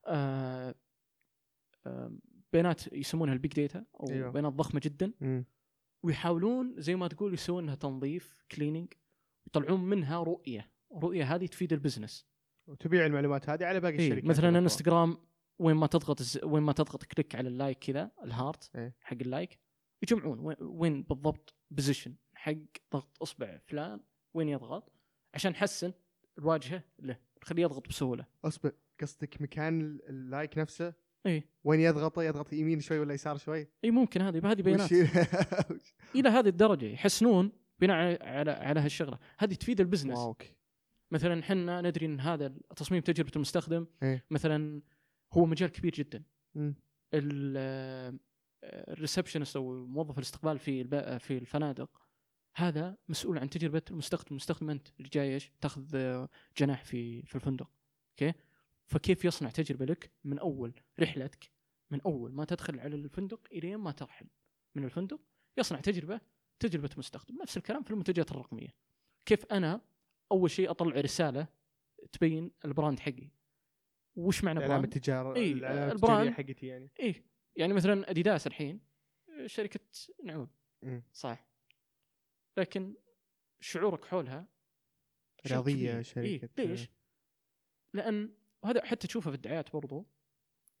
آه بيانات يسمونها ال big data أو أيوه. بيانات ضخمة جدا مم. ويحاولون زي ما تقول يسوون لها تنظيف cleaning ويطلعون منها رؤية رؤية هذه تفيد ال business وتبيع المعلومات هذه على باقي إيه الشركات مثلا. إنستغرام وين ما تضغط الز- وين ما تضغط click على ال like كذا ال heart إيه. حق ال like يجمعون وين- بالضبط position حق ضغط أصبع فلان وين يضغط عشان نحسن الواجهة له نخليه يضغط بسهولة اصبر قصدك مكان ال- ال like نفسه اي وين يضغط يضغط يمين شوي ولا يسار شوي؟ إي ممكن هذه هذه بيانات. (laughs) إلى هذه الدرجة يحسنون بناء على على, هالشغلة. هذه تفيد ال business. wow okay. مثلا إحنا ندري إن هذا تصميم تجربه المستخدم إيه. مثلا هو مجال كبير جدا. ال receptionist أو موظف الاستقبال في في الفنادق هذا مسؤول عن تجربة المستخدم. المستخدم أنت اللي جاي إيش؟ تأخذ آه، جناح في في الفندق. okay؟ فكيف يصنع تجربة لك من أول رحلتك من أول ما تدخل على الفندق إلين ما ترحل من الفندق يصنع تجربة تجربة مستخدم نفس الكلام في المنتجات الرقمية كيف أنا أول شيء أطلع رسالة تبين ال brand حقي وش معنى brand؟ التجاره إيه، ال brand. حقتي يعني إيه يعني مثلا أديداس الحين شركة نعول مم. صح لكن شعورك حولها رياضية. شركة إيه ليش؟ لأن وهذا حتى تشوفه في الدعايات برضو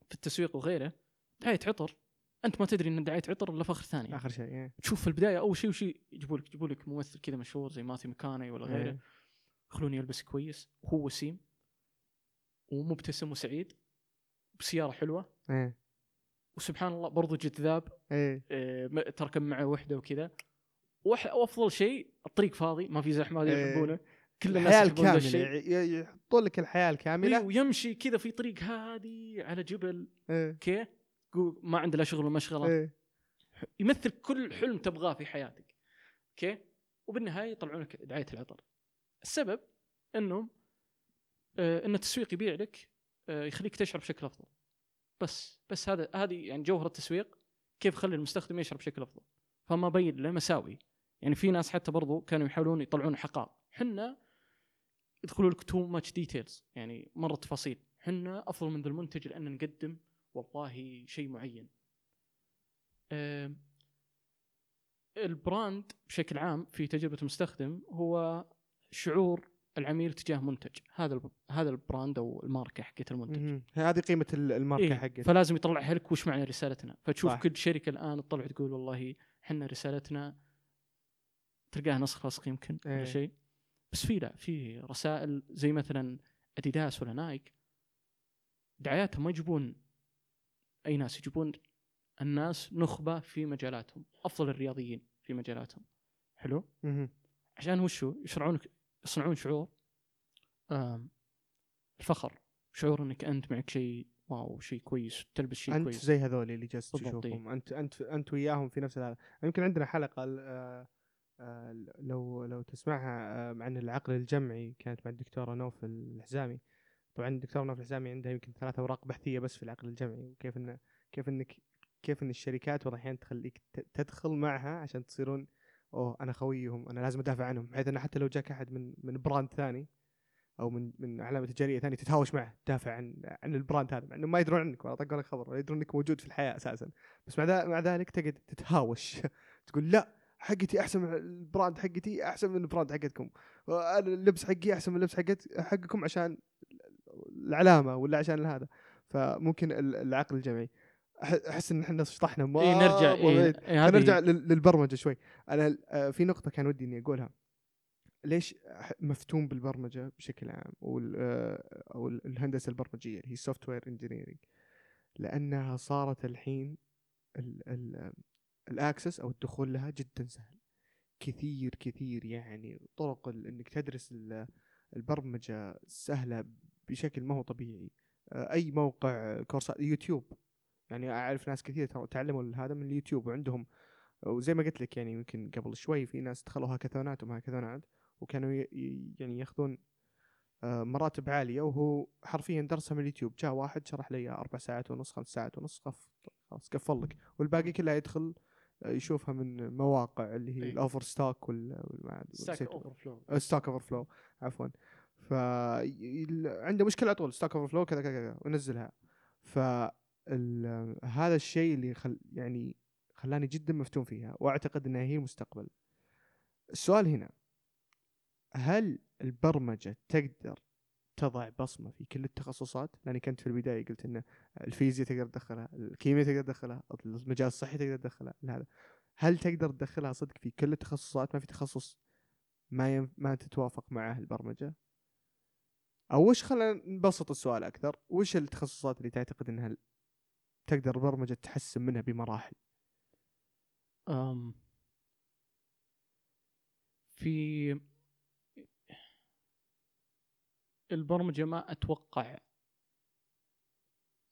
في التسويق وغيره دعاية عطر. أنت ما تدري إن دعاية عطر إلا في آخر ثانية. آخر شيء إيه. تشوف في البداية أول شيء وشيء يجيبوا لك يجيبوا لك ممثل كذا مشهور زي ماثيو ماكونهي ولا غيره. إيه. يخلونه يلبس كويس. وهو وسيم. ومبتسم وسعيد. بسيارة حلوة. إيه. وسبحان الله برضو جذاب. آه، تركب معه وحدة وكذا. وأفضل شيء الطريق فاضي ما في زحمة هذا. يحبونه. كل الناس الحياة الكاملة يحطون لك الحياة إيه، الكامله ويمشي كذا في طريق هادي على جبل. إيه. أوكي؟ يقول ما عنده لا شغل ولا مشغلة. إيه. يمثل كل حلم تبغاه في حياتك. okay؟ وبالنهاية يطلعون لك دعاية العطر. السبب انه آه إن التسويق يبيع لك آه يخليك تشعر بشكل أفضل. بس بس هذا هذه يعني جوهر التسويق كيف خلي المستخدم يشعر بشكل أفضل. فما بين له مساوي. يعني في ناس حتى برضو كانوا يحاولون يطلعون حقائق. حنا يدخلوا لك too much details يعني مرة تفاصيل حنا أفضل من ذا المنتج لأن نقدم والله شيء معين ال brand بشكل عام في تجربة المستخدم هو شعور العميل تجاه منتج هذا هذا ال brand أو الماركة حقت المنتج. هذه قيمة ال- الماركة إيه حقتك فلازم يطلعها لك وش معنى رسالتنا فتشوف صح. صح. كل شركة الآن تطلع تقول والله إحنا رسالتنا تلقاها نسخ لصق يمكن إيه. ولا شيء بس في لا في رسائل زي مثلا أديداس ولا نايك. دعاياتهم ما يجيبون أي ناس يجيبون الناس نخبة في مجالاتهم أفضل الرياضيين في مجالاتهم. حلو؟ مهم. عشان وشو يشرعون يصنعون شعور الفخر. شعور إنك أنت معك شيء واو شيء كويس تلبس شيء أنت كويس. زي هذول اللي جالس بالضبط، تشوفهم. أنت أنت أنت وياهم في نفس هذا يمكن عندنا حلقة لو لو تسمعها آه، عن العقل الجمعي كانت مع الدكتورة نوف الحزامي. طبعا الدكتورة نوف الحزامي عندها يمكن ثلاث أوراق بحثية بس في العقل الجمعي وكيف انه كيف إنك كيف إن الشركات بعض الاحيان تخليك تدخل معها عشان تصيرون أوه أنا خويهم أنا لازم أدافع عنهم. بحيث انه حتى لو جاك أحد من من brand ثاني أو من من علامة تجارية ثانية تتهاوش معه تدافع عن عن ال brand هذا مع إنه ما يدرون عنك ولا طقوا لك خبر ولا يدرون إنك موجود في الحياة أساسا. بس مع ذلك تقعد تتهاوش. (laughs) تقول لا حقتي أحسن من ال brand حقتي أحسن من ال brand حقتكم. أنا اللبس حقي أحسن من اللبس حقت حقكم عشان العلامة ولا عشان هذا. فممكن ال- العقل الجمعي. أحس إن إحنا شطحنا ما إي نرجع إيه هذه- نرجع لل- للبرمجة شوي. أنا آه، في نقطة كان ودي إني أقولها. ليش مفتون بالبرمجة بشكل عام؟ آه، أو ال- الهندسة البرمجية اللي هي software engineering لأنها صارت الحين ال- ال- الأكسس أو الدخول لها جدا سهل. كثير كثير يعني طرق إنك تدرس ال- البرمجة سهلة بشكل ما هو طبيعي. آه، أي موقع كورسات يوتيوب. يعني أعرف ناس كثير تعلموا هذا من اليوتيوب وعندهم وزي ما قلت لك يعني يمكن قبل شوي في ناس دخلوا هاكاثونات وما هاكاثونات وكانوا يعني ياخذون آه، مراتب عالية. وهو حرفيا درسها من اليوتيوب. جاء واحد شرح لي أربع ساعات ونص خمس ساعات ونص خلاص قفل لك. والباقي كله يدخل يشوفها من مواقع اللي هي إيه. ال overstock وال Stack Overflow Stack Overflow عفوا. ف عنده مشكلة على طول Stack Overflow كذا كذا كذا ونزلها. ف هذا الشيء اللي خل يعني خلاني جدا مفتون فيها وأعتقد إنها هي المستقبل. السؤال هنا هل البرمجة تقدر تضع بصمة في كل التخصصات. لأني كنت في البداية قلت إن الفيزياء تقدر تدخلها الكيمياء تقدر تدخلها المجال الصحي تقدر تدخلها هذا هل تقدر تدخلها صدق في كل التخصصات؟ ما في تخصص ما ينف... ما تتوافق معه البرمجة. أو وش خلينا نبسط السؤال أكثر؟ وش التخصصات اللي تعتقد إنها تقدر البرمجة تحسن منها بمراحل؟ أم في البرمجة ما أتوقع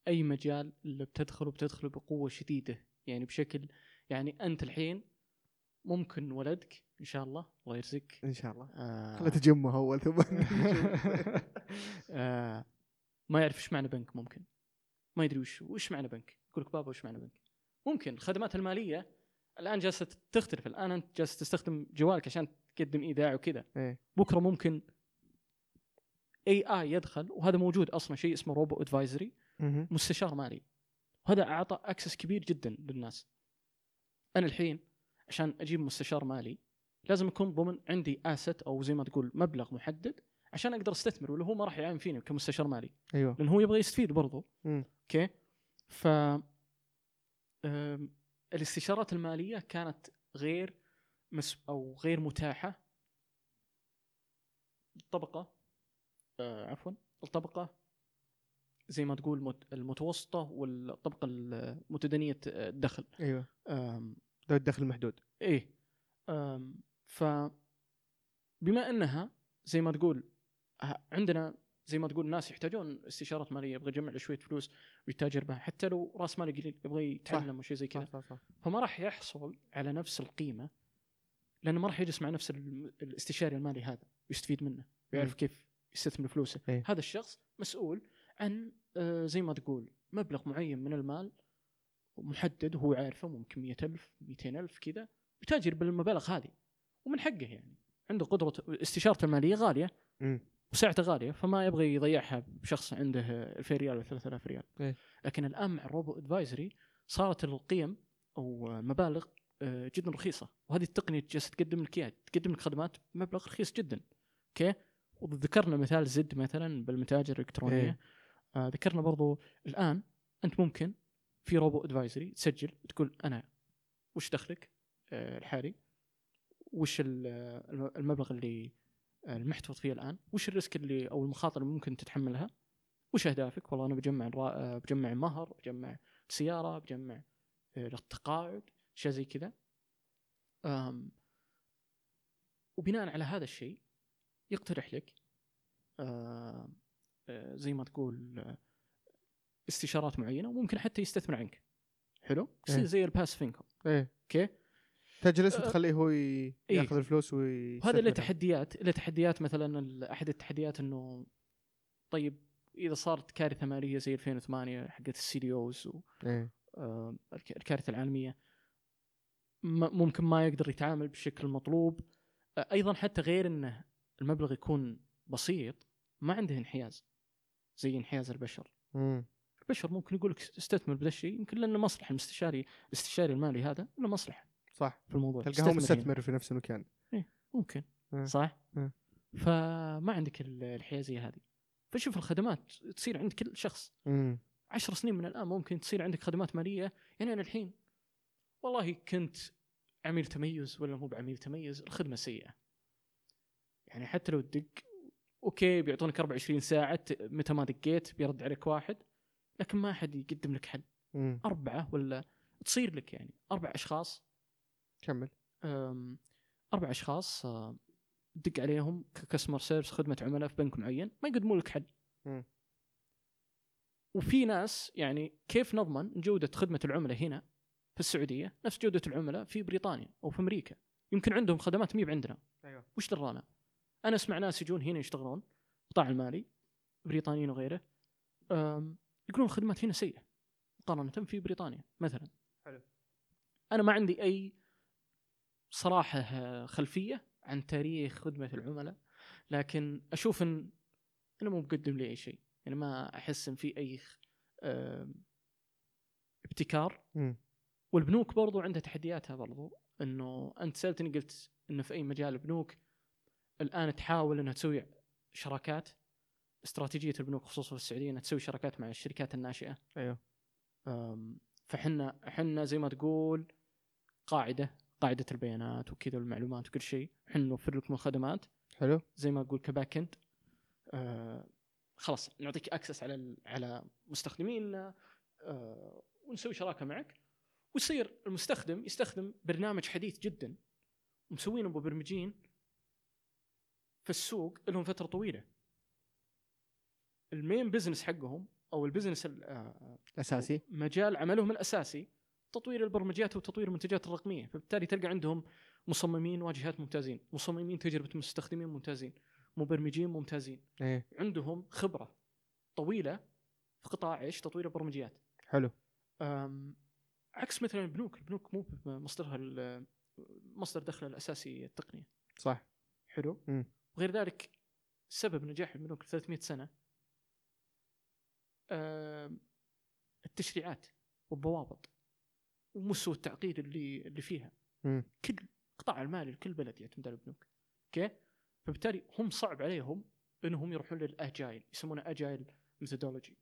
أي مجال اللي بتدخله بتدخله بقوة شديدة. يعني بشكل يعني أنت الحين ممكن ولدك إن شاء الله الله يرزقك. إن شاء الله. آه. تجمع اول ثم (laughs) آه. ما يعرف إيش معنى بنك ممكن. ما يدري وش وش معنى بنك. يقول لك بابا وش معنى بنك. ممكن الخدمات المالية الآن جالسة تختلف. الآن أنت جالس تستخدم جوالك عشان تقدم ايداع وكذا. إيه. بكرة ممكن اي اي يدخل وهذا موجود أصلا شيء اسمه robo advisory. مستشار مالي. وهذا أعطى access كبير جدا للناس. أنا الحين عشان أجيب مستشار مالي لازم يكون ضمن عندي asset أو زي ما تقول مبلغ محدد عشان أقدر أستثمر ولا هو ما راح يعين فيني كمستشار مالي. أيوه. لأن هو يبغى يستفيد برضو. okay؟ ف الاستشارات المالية كانت غير مس أو غير متاحة. الطبقه آه عفوا الطبقة زي ما تقول مت- المتوسطة والطبقة المتدنية الدخل. أيوه. ذوي الدخل المحدود. إيه. ف بما أنها زي ما تقول ه- عندنا زي ما تقول ناس يحتاجون استشارات مالية يبغى يجمع شوية فلوس ويتاجر بها حتى لو رأس مالي قليل يبغى يتعلم وشيء زي كذا. فما راح يحصل على نفس القيمة لأنه ما راح يجلس مع نفس ال- الاستشاري المالي هذا ويستفيد منه ويعرف. كيف يستثمر فلوسه. إيه. هذا الشخص مسؤول عن آه، زي ما تقول مبلغ معين من المال محدد وهو عارفه ممكن 100000 200000 كذا يتاجر بالمبالغ هذه. ومن حقه يعني. عنده قدرة استشارته المالية غالية. مم. وسعته غالية فما يبغى يضيعها بشخص عنده 2000 ريال ولا 3000 ريال. إيه. لكن الآن مع ال robo advisory صارت القيم أو المبالغ آه، جدا رخيصة. وهذه التقنية جالسة تقدم لك إياها تقدم لك خدمات بمبلغ رخيص جدا. okay؟ وذكرنا مثال زد مثلا بالمتاجر الإلكترونية. إيه. آه ذكرنا برضو الآن أنت ممكن في robo advisory تسجل تقول أنا وش دخلك؟ آه، الحالي. وش آه، المبلغ اللي آه، المحتفظ فيه الآن؟ وش الريسك اللي أو المخاطر اللي ممكن تتحملها؟ وش أهدافك؟ والله أنا بجمع آه، بجمع مهر بجمع سيارة بجمع للتقاعد اشياء زي كذا. وبناء على هذا الشيء يقترح لك. آه، آه، زي ما تقول آه، استشارات معينة وممكن حتى يستثمر عنك. حلو؟ إيه. زي الباس انكم إيه. أوكي؟ تجلس وتخليه هو إيه. ياخذ الفلوس وي وهذا له تحديات له تحديات مثلا أحد التحديات إنه طيب إذا صارت كارثة مالية زي 2008 حقت السي دي اوز الكارثة العالمية ممكن ما يقدر يتعامل بالشكل المطلوب أيضا حتى غير إنه المبلغ يكون بسيط ما عنده انحياز زي انحياز البشر مم. البشر ممكن يقول لك استثمر بهذا الشيء يمكن لأنه مصلحة المستشاري الاستشاري المالي هذا له مصلحة صح في الموضوع تلقاه. مستثمر في نفس المكان ممكن آه. صح؟ آه. فما عندك ال- الحيازيه هذه فشوف الخدمات تصير عند كل شخص مم. عشر سنين من الآن ممكن تصير عندك خدمات مالية يعني أنا الحين والله كنت عميل تميز ولا مو بعميل تميز الخدمة سيئة يعني حتى لو تدق okay بيعطونك 24 ساعة متى ما دقيت بيرد عليك واحد لكن ما أحد يقدم لك حل مم. أربعة ولا تصير لك يعني. أربع أشخاص. كمل. أربع أشخاص تدق عليهم ك customer service خدمة عملاء في بنك معين ما يقدمون لك حل مم. وفي ناس يعني كيف نضمن جودة خدمة العملاء هنا؟ في السعودية نفس جودة العملاء في بريطانيا أو في أمريكا. يمكن عندهم خدمات مي عندنا أيوه. وش درانا؟ أنا أسمع ناس يجون هنا يشتغلون القطاع المالي بريطانيين وغيره يقولون الخدمات هنا سيئة مقارنة في بريطانيا مثلا حلو. أنا ما عندي أي صراحة خلفية عن تاريخ خدمة العملاء لكن أشوف إن انه مو مقدم لي أي شيء يعني ما أحس إن في أي ابتكار مم. والبنوك برضو عندها تحدياتها برضو إنه أنت سألتني قلت إنه في أي مجال البنوك الآن تحاول إنها تسوي شراكات استراتيجية البنوك خصوصا في السعودية إنها تسوي شراكات مع الشركات الناشئة. أيوه. فحنا حنا زي ما تقول قاعدة قاعدة البيانات وكذا والمعلومات وكل شيء. حنا نوفر لكم الخدمات. حلو. زي ما تقول كباك إند. آه خلاص نعطيك access على على مستخدمينا آه ونسوي شراكة معك. ويصير المستخدم يستخدم برنامج حديث جدا. ومسوينه مبرمجين. السوق لهم فترة طويلة. ال main business حقهم أو ال business ال- آه، اساسي مجال عملهم الأساسي تطوير البرمجيات وتطوير المنتجات الرقمية. فبالتالي تلقى عندهم مصممين واجهات ممتازين مصممين تجربة مستخدمين ممتازين مبرمجين ممتازين. إيه. عندهم خبرة طويلة في قطاع إيش؟ تطوير البرمجيات. حلو. عكس مثلا البنوك البنوك مو مصدرها مصدر دخلها الأساسي التقنية. صح. حلو. مم. وغير ذلك سبب نجاح البنوك 300 سنة التشريعات والضوابط ومستوى التعقيد اللي اللي فيها. مم. كل القطاع المالي لكل بلد يعتمد على البنوك okay؟ فبالتالي هم صعب عليهم إنهم يروحون لل agile يسمونه agile methodology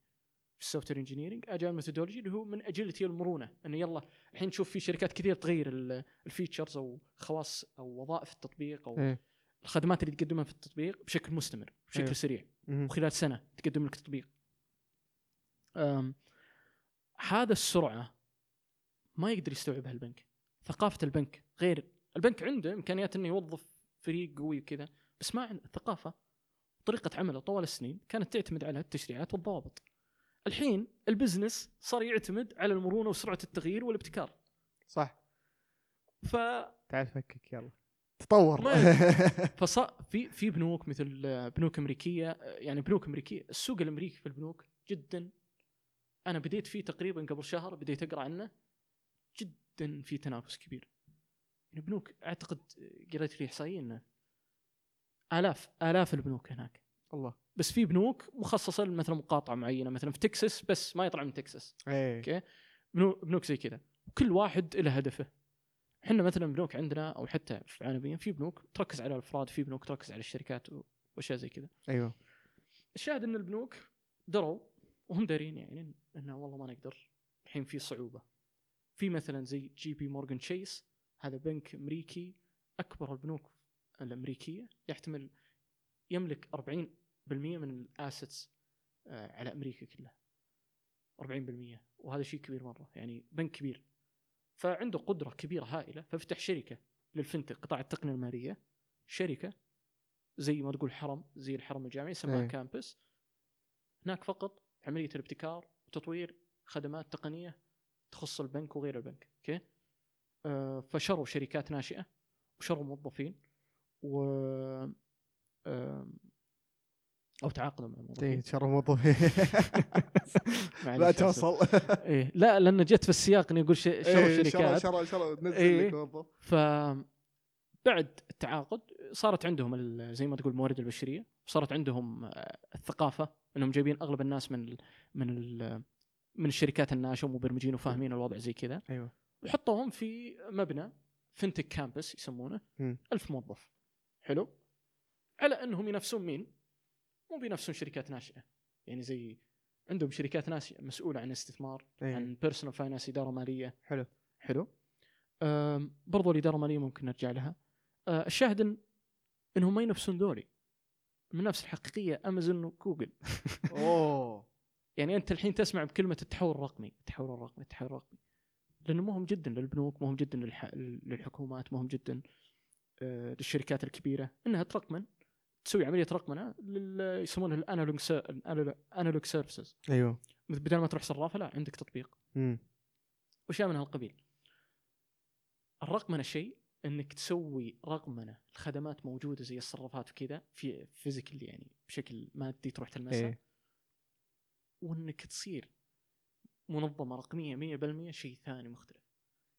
في ال software engineering agile methodology اللي هو من agility المرونه إنه يلا الحين نشوف في شركات كثير تغير ال- ال features أو خواص أو وظائف التطبيق أو إيه. الخدمات اللي تقدمها في التطبيق بشكل مستمر بشكل أيوه. سريع. مم. وخلال سنة تقدم لك تطبيق. هذا السرعة ما يقدر يستوعبها البنك. ثقافة البنك غير البنك عنده إمكانيات إنه يوظف فريق قوي وكذا بس ما عنده الثقافه طريقة عمله طوال السنين كانت تعتمد على التشريعات والضوابط. الحين البزنس صار يعتمد على المرونة وسرعة التغيير والابتكار. صح. ف تعال فكك يلا. تطور. (laughs) ما فصار في في بنوك مثل آه، بنوك أمريكية آه، يعني بنوك أمريكية السوق الأمريكي في البنوك جدا. أنا بديت فيه تقريبا قبل شهر بديت أقرأ عنه جدا في تنافس كبير. يعني بنوك أعتقد آه، قريت في إحصائية إنه آلاف آلاف البنوك هناك. الله. بس في بنوك مخصصة مثلا مقاطعه معينة مثلا في تكساس بس ما يطلع من تكساس. إيه. okay؟ بنو- بنوك زي كذا. وكل واحد له هدفه. إحنا مثلا بنوك عندنا أو حتى في عالميا في بنوك تركز على الأفراد في بنوك تركز على الشركات وأشياء زي كذا. أيوه. الشاهد إن البنوك دروا وهم دارين يعني إنه والله ما نقدر. الحين في صعوبة. في مثلا زي جي بي مورغان تشيس هذا بنك أمريكي أكبر البنوك الأمريكية يحتمل يملك 40% من ال assets على أمريكا كلها. 40% وهذا شيء كبير مرة. يعني بنك كبير. فعنده قدرة كبيرة هائلة. ففتح شركة لل fintech قطاع التقنية المالية. شركة زي ما تقول حرم زي الحرم الجامعي يسموها إيه. campus. هناك فقط عملية الابتكار وتطوير خدمات تقنية تخص البنك وغير البنك. أوكي؟ آه فشروا شركات ناشئة وشروا موظفين و آم، أو تعاقدوا مع إيه موظفين تشرف موظف معليش لا. توصل. إيه لا لأن جت في السياق اني أقول ش- شروا إيه، شركات. شرى شرى نزل إيه. موظف ف بعد التعاقد صارت عندهم زي ما تقول الموارد البشرية صارت عندهم آه، الثقافة إنهم جايبين أغلب الناس من ال من ال من الشركات الناشئة ومبرمجين وفاهمين الوضع زي كذا. أيوه. وحطوهم في مبنى فنتك كامبس يسمونه. مم. ألف موظف. حلو. على أنهم ينافسون مين؟ مو بينافسون شركات ناشئة. يعني زي عندهم شركات ناشئة مسؤولة عن الاستثمار إيه. عن personal finance إدارة مالية. حلو. حلو. برضو الإدارة الماليه ممكن نرجع لها. أه، الشاهد إن إنهم ما ينافسون ذولي. المنافسه الحقيقية أمازون وجوجل. (laughs) أوه. يعني أنت الحين تسمع بكلمة التحول الرقمي. التحول الرقمي التحول الرقمي. لأنه مهم جدا للبنوك مهم جدا للح... للحكومات مهم جدا آه، للشركات الكبيرة. إنها ترقمن. تسوي عملية رقمنه. يسمونها ال analog analog services أيوه بدل ما تروح صرافه لا عندك تطبيق مم. واشياء من هالقبيل. الرقمنه شيء إنك تسوي رقمنه الخدمات موجودة زي الصرافات وكذا في physical يعني بشكل مادي تروح تلمسها إيه وإنك تصير منظمة رقمية 100% شيء ثاني مختلف.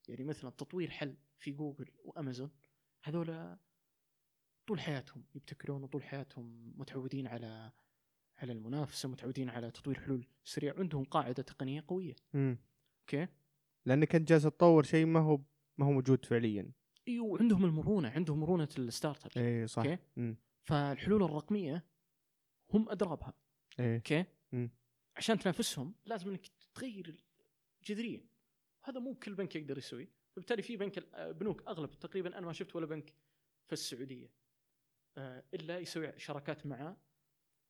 يعني مثلا تطوير حل في جوجل وامازون هذول طول حياتهم يبتكرون وطول حياتهم متعودين على على المنافسة متعودين على تطوير حلول سريع عندهم قاعدة تقنية قوية. مم. أوكي؟ لانك انت جالس تطور شيء ما هو ما هو موجود فعليا. إيوه وعندهم المرونة عندهم مرونة ال startup اي صح. أوكي. مم. فالحلول الرقمية هم ادرى بها إيه. أوكي؟ مم. عشان تنافسهم لازم إنك تغير جذريا. هذا مو كل بنك يقدر يسوي. فبالتالي في بنك بنوك أغلب تقريبا أنا ما شفت ولا بنك في السعودية. آه، إلا يسوي شراكات مع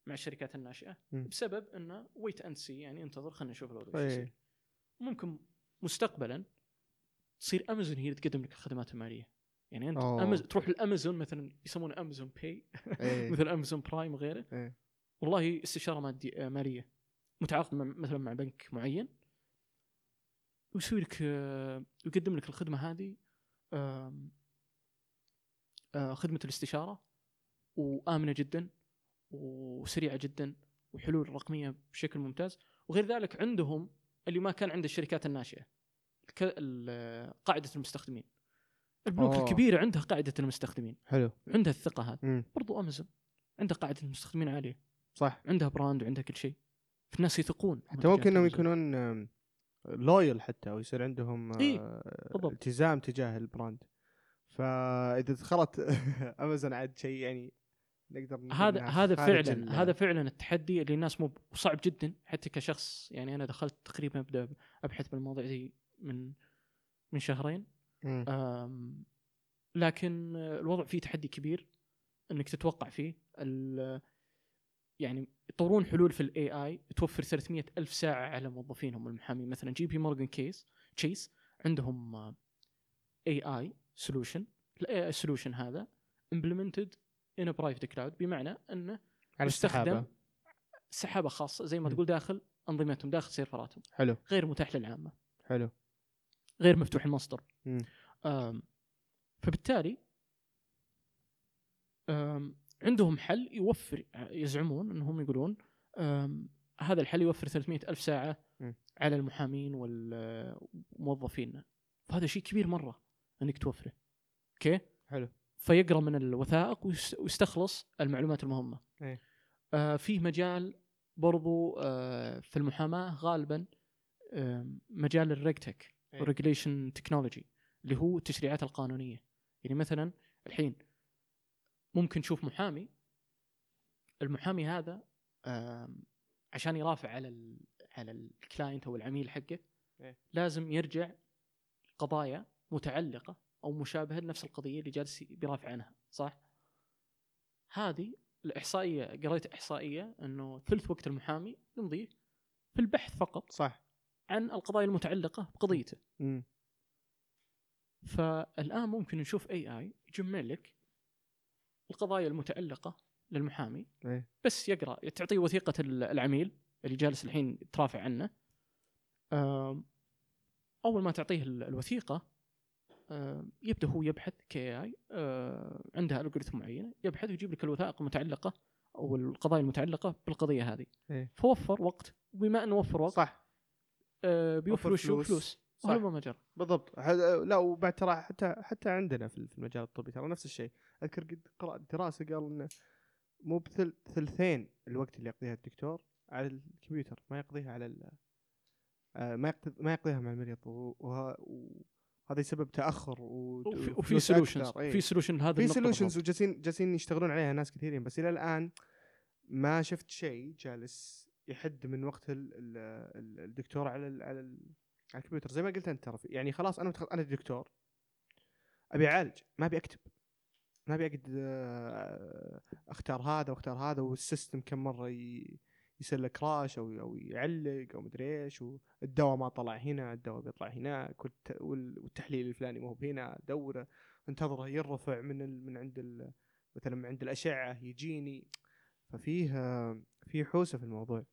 مع الشركات الناشئة مم. بسبب إنه wait and see يعني انتظر خلينا نشوف الوضع إيش إيه. يصير ممكن مستقبلا تصير امازون هي اللي تقدم لك الخدمات المالية يعني أنت. أمز... تروح لأمازون مثلا يسمونه امازون باي (laughs) مثل امازون برايم وغيره إيه. والله استشارة مادي آه، مالية متعاقد مثلا مع بنك معين ويسوي لك آه، يقدم لك الخدمة هذه آه، خدمة الاستشارة وآمنة جدا وسريعة جدا وحلول رقمية بشكل ممتاز. وغير ذلك عندهم اللي ما كان عند الشركات الناشئة قاعدة المستخدمين. البنوك أوه. الكبيرة عندها قاعدة المستخدمين. حلو. عندها الثقة هذه. برضو امازون عندها قاعدة المستخدمين عالية. صح. عندها brand وعندها كل شيء. فالناس يثقون حتى ممكن إنهم يكونون loyal حتى ويصير عندهم آه، إيه،. التزام تجاه ال brand. فإذا دخلت (laughs) امازون عاد شيء يعني نقدر هذا هذا فعلا ال- هذا فعلا التحدي اللي الناس مو صعب جدا حتى كشخص. يعني أنا دخلت تقريبا أبدأ أبحث بالمواضيع دي من من شهرين. أم، لكن الوضع فيه تحدي كبير إنك تتوقع فيه. يعني يطورون حلول في ال AI توفر 300 ألف ساعة على موظفينهم المحامين. مثلا جي بي مورجان كيس تشيس عندهم AI solution ال solution هذا implemented a private cloud. بمعنى انه على السحابة. سحابة خاصة زي ما م. تقول داخل أنظمتهم داخل سيرفراتهم. حلو. غير متاح للعامة. حلو. غير مفتوح المصدر. آم، فبالتالي آم، عندهم حل يوفر يزعمون إنهم يقولون هذا الحل يوفر 300 ألف ساعة م. على المحامين والموظفين فهذا شيء كبير مرة إنك توفره. أوكي؟ حلو. فيقرأ من الوثائق ويس- ويستخلص المعلومات المهمة إيه. آه فيه مجال برضو آه في المحاماة غالبا آه مجال ال regtech إيه. regulation technology اللي هو التشريعات القانونية يعني مثلا الحين ممكن تشوف محامي المحامي هذا آم، عشان يرافع على ال على ال client أو العميل حقه إيه. لازم يرجع قضايا متعلقة أو مشابهه لنفس القضية اللي جالس بيرافع عنها صح؟ هذه الإحصائية قريت إحصائية إنه ثلث وقت المحامي يمضيه في البحث فقط صح عن القضايا المتعلقة بقضيته مم. فالآن ممكن نشوف اي اي يجمع لك القضايا المتعلقة للمحامي إيه. بس يقرأ تعطيه وثيقة ال- العميل اللي جالس الحين ترافع عنه أول ما تعطيه ال- الوثيقة يبدأ هو يبحث كاي اي عندها الجوريثم معينة يبحث ويجيب لك الوثائق المتعلقة أو القضايا المتعلقة بالقضية هذه. إيه. فوفر وقت وبما أنه وفر وقت صح. آه، بيوفر فلوس. فلوس. صح. جرى بالضبط. لا وبعد ترى حتى حتى عندنا في المجال الطبي ترى نفس الشيء. أذكر قد قرأت دراسة قال إنه مو بثل ثلثين الوقت اللي يقضيها الدكتور على الكمبيوتر ما يقضيها على آه، ما ما يقضيها مع المريض وهذا يسبب تأخر و- وفي, solutions إيه. في solution هذا في solutions. وجالسين جالسين يشتغلون عليها ناس كثيرين بس إلى الآن ما شفت شيء جالس يحد من وقت ال ال ال الدكتور على ال على, ال على الكمبيوتر. زي ما قلت أنت ترى يعني خلاص أنا متخ... أنا دكتور. أبي أعالج. ما أبي أكتب. ما أبي اقعد آه، أختار هذا وأختار هذا وال system كم مرة ي... يصير له كراش أو أو يعلق أو مدري إيش والدواء ما طلع هنا الدواء بيطلع هناك والت... وال- والتحليل الفلاني مو هنا دورة انتظره يرفع من. من عند. مثلا من عند الأشعة يجيني ففيه في حوسة في الموضوع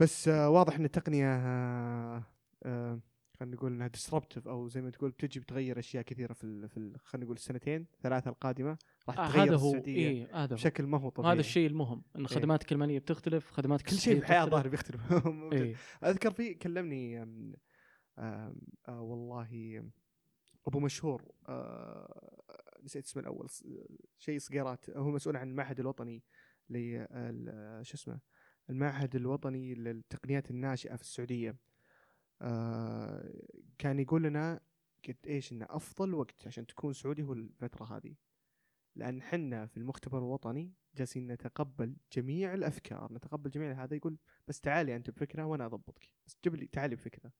بس آه، واضح إن التقنية آه، آه، خلينا نقول إنها ديسربتيف أو زي ما تقول بتجي بتغير أشياء كثيرة في ال... في ال... خلينا نقول السنتين ثلاثة القادمة راح آه تغير هذا هو السعوديه إيه هذا. بشكل ما هو طبيعي هذا الشيء المهم إن خدماتك الماليه بتختلف خدماتك كل شيء الحياة بتختلف. ظاهر بيختلف (laughs) إيه. أذكر في كلمني أم، أم، آه والله أبو مشهور آه نسيت اسمه الأول شيء صقيرات هو مسؤول عن المعهد الوطني ل شو اسمه المعهد الوطني للتقنيات الناشئة في السعودية آه كان يقول لنا قد إيش إنه أفضل وقت عشان تكون سعودي هو الفترة هذه. لأن حنا في المختبر الوطني جالسين نتقبل جميع الأفكار نتقبل جميع هذا يقول بس تعالي أنت بفكرة وأنا أضبطك. بس جيب لي تعالي بفكرة.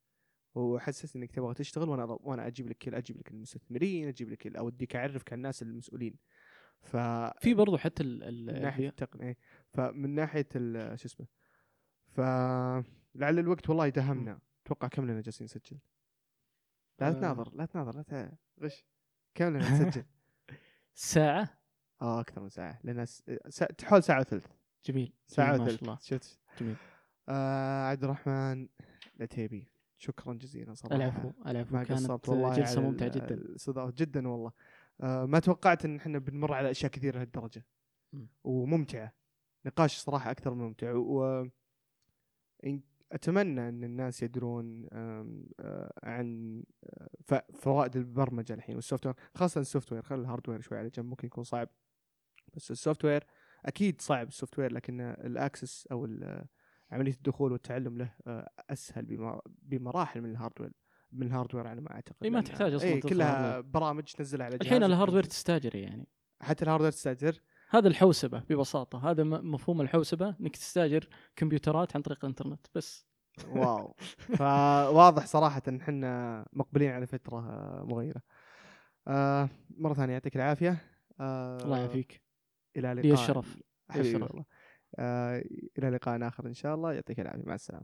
هو حسس إنك تبغى تشتغل وأنا. وأنا أجيب لك كل أجيب لك المستثمرين أجيب لك أوديك أعرفك على الناس المسؤولين. ف في برضو حتى ال ناحية التقنيه. فمن ناحية شو اسمه. فلعل الوقت والله يدهمنا. أتوقع كم لنا جالسين نسجل؟ لا آه. تناظر لا تناظر لا غش. كم لنا نسجل؟ (laughs) ساعة؟ آه أكثر من ساعة لأن س... س... حول ساعة وثلث. جميل ما وثلث شاء الله. شفت؟ جميل. آه عبد الرحمن العتيبي شكرا جزيلا صراحة. العفو العفو. ما كانت قصرت والله ممتعة ال- جدا. الاستضافة. جدا والله. آه ما توقعت إن إحنا بنمر على أشياء كثيرة لهالدرجه مم. وممتعة. نقاش صراحة أكثر من ممتع و إن- أتمنى أن الناس يدرون آه، عن آه، فوائد البرمجة الحين وال software خاصة ال software خلي ال hardware شوي على جنب ممكن يكون صعب بس ال software أكيد صعب ال software لكن ال access أو ال- عملية الدخول والتعلم له آه، أسهل بمراحل من ال hardware من ال hardware على ما أعتقد إي ما تحتاج تدخل كلها. برامج تنزلها على الحين ال hardware. تستأجر يعني حتى ال hardware تستأجر هذا الحوسبة ببساطة. هذا م- مفهوم الحوسبة إنك تستاجر كمبيوترات عن طريق الإنترنت بس. واو. فواضح صراحة إن إحنا مقبلين على فترة آه، مغيرة. آه مرة ثانية يعطيك العافية. آه الله يعافيك. إلى لقاء. لي الشرف. حبيبي الشرف. والله. آه إلى لقاء آخر إن شاء الله. يعطيك العافية. مع السلامة.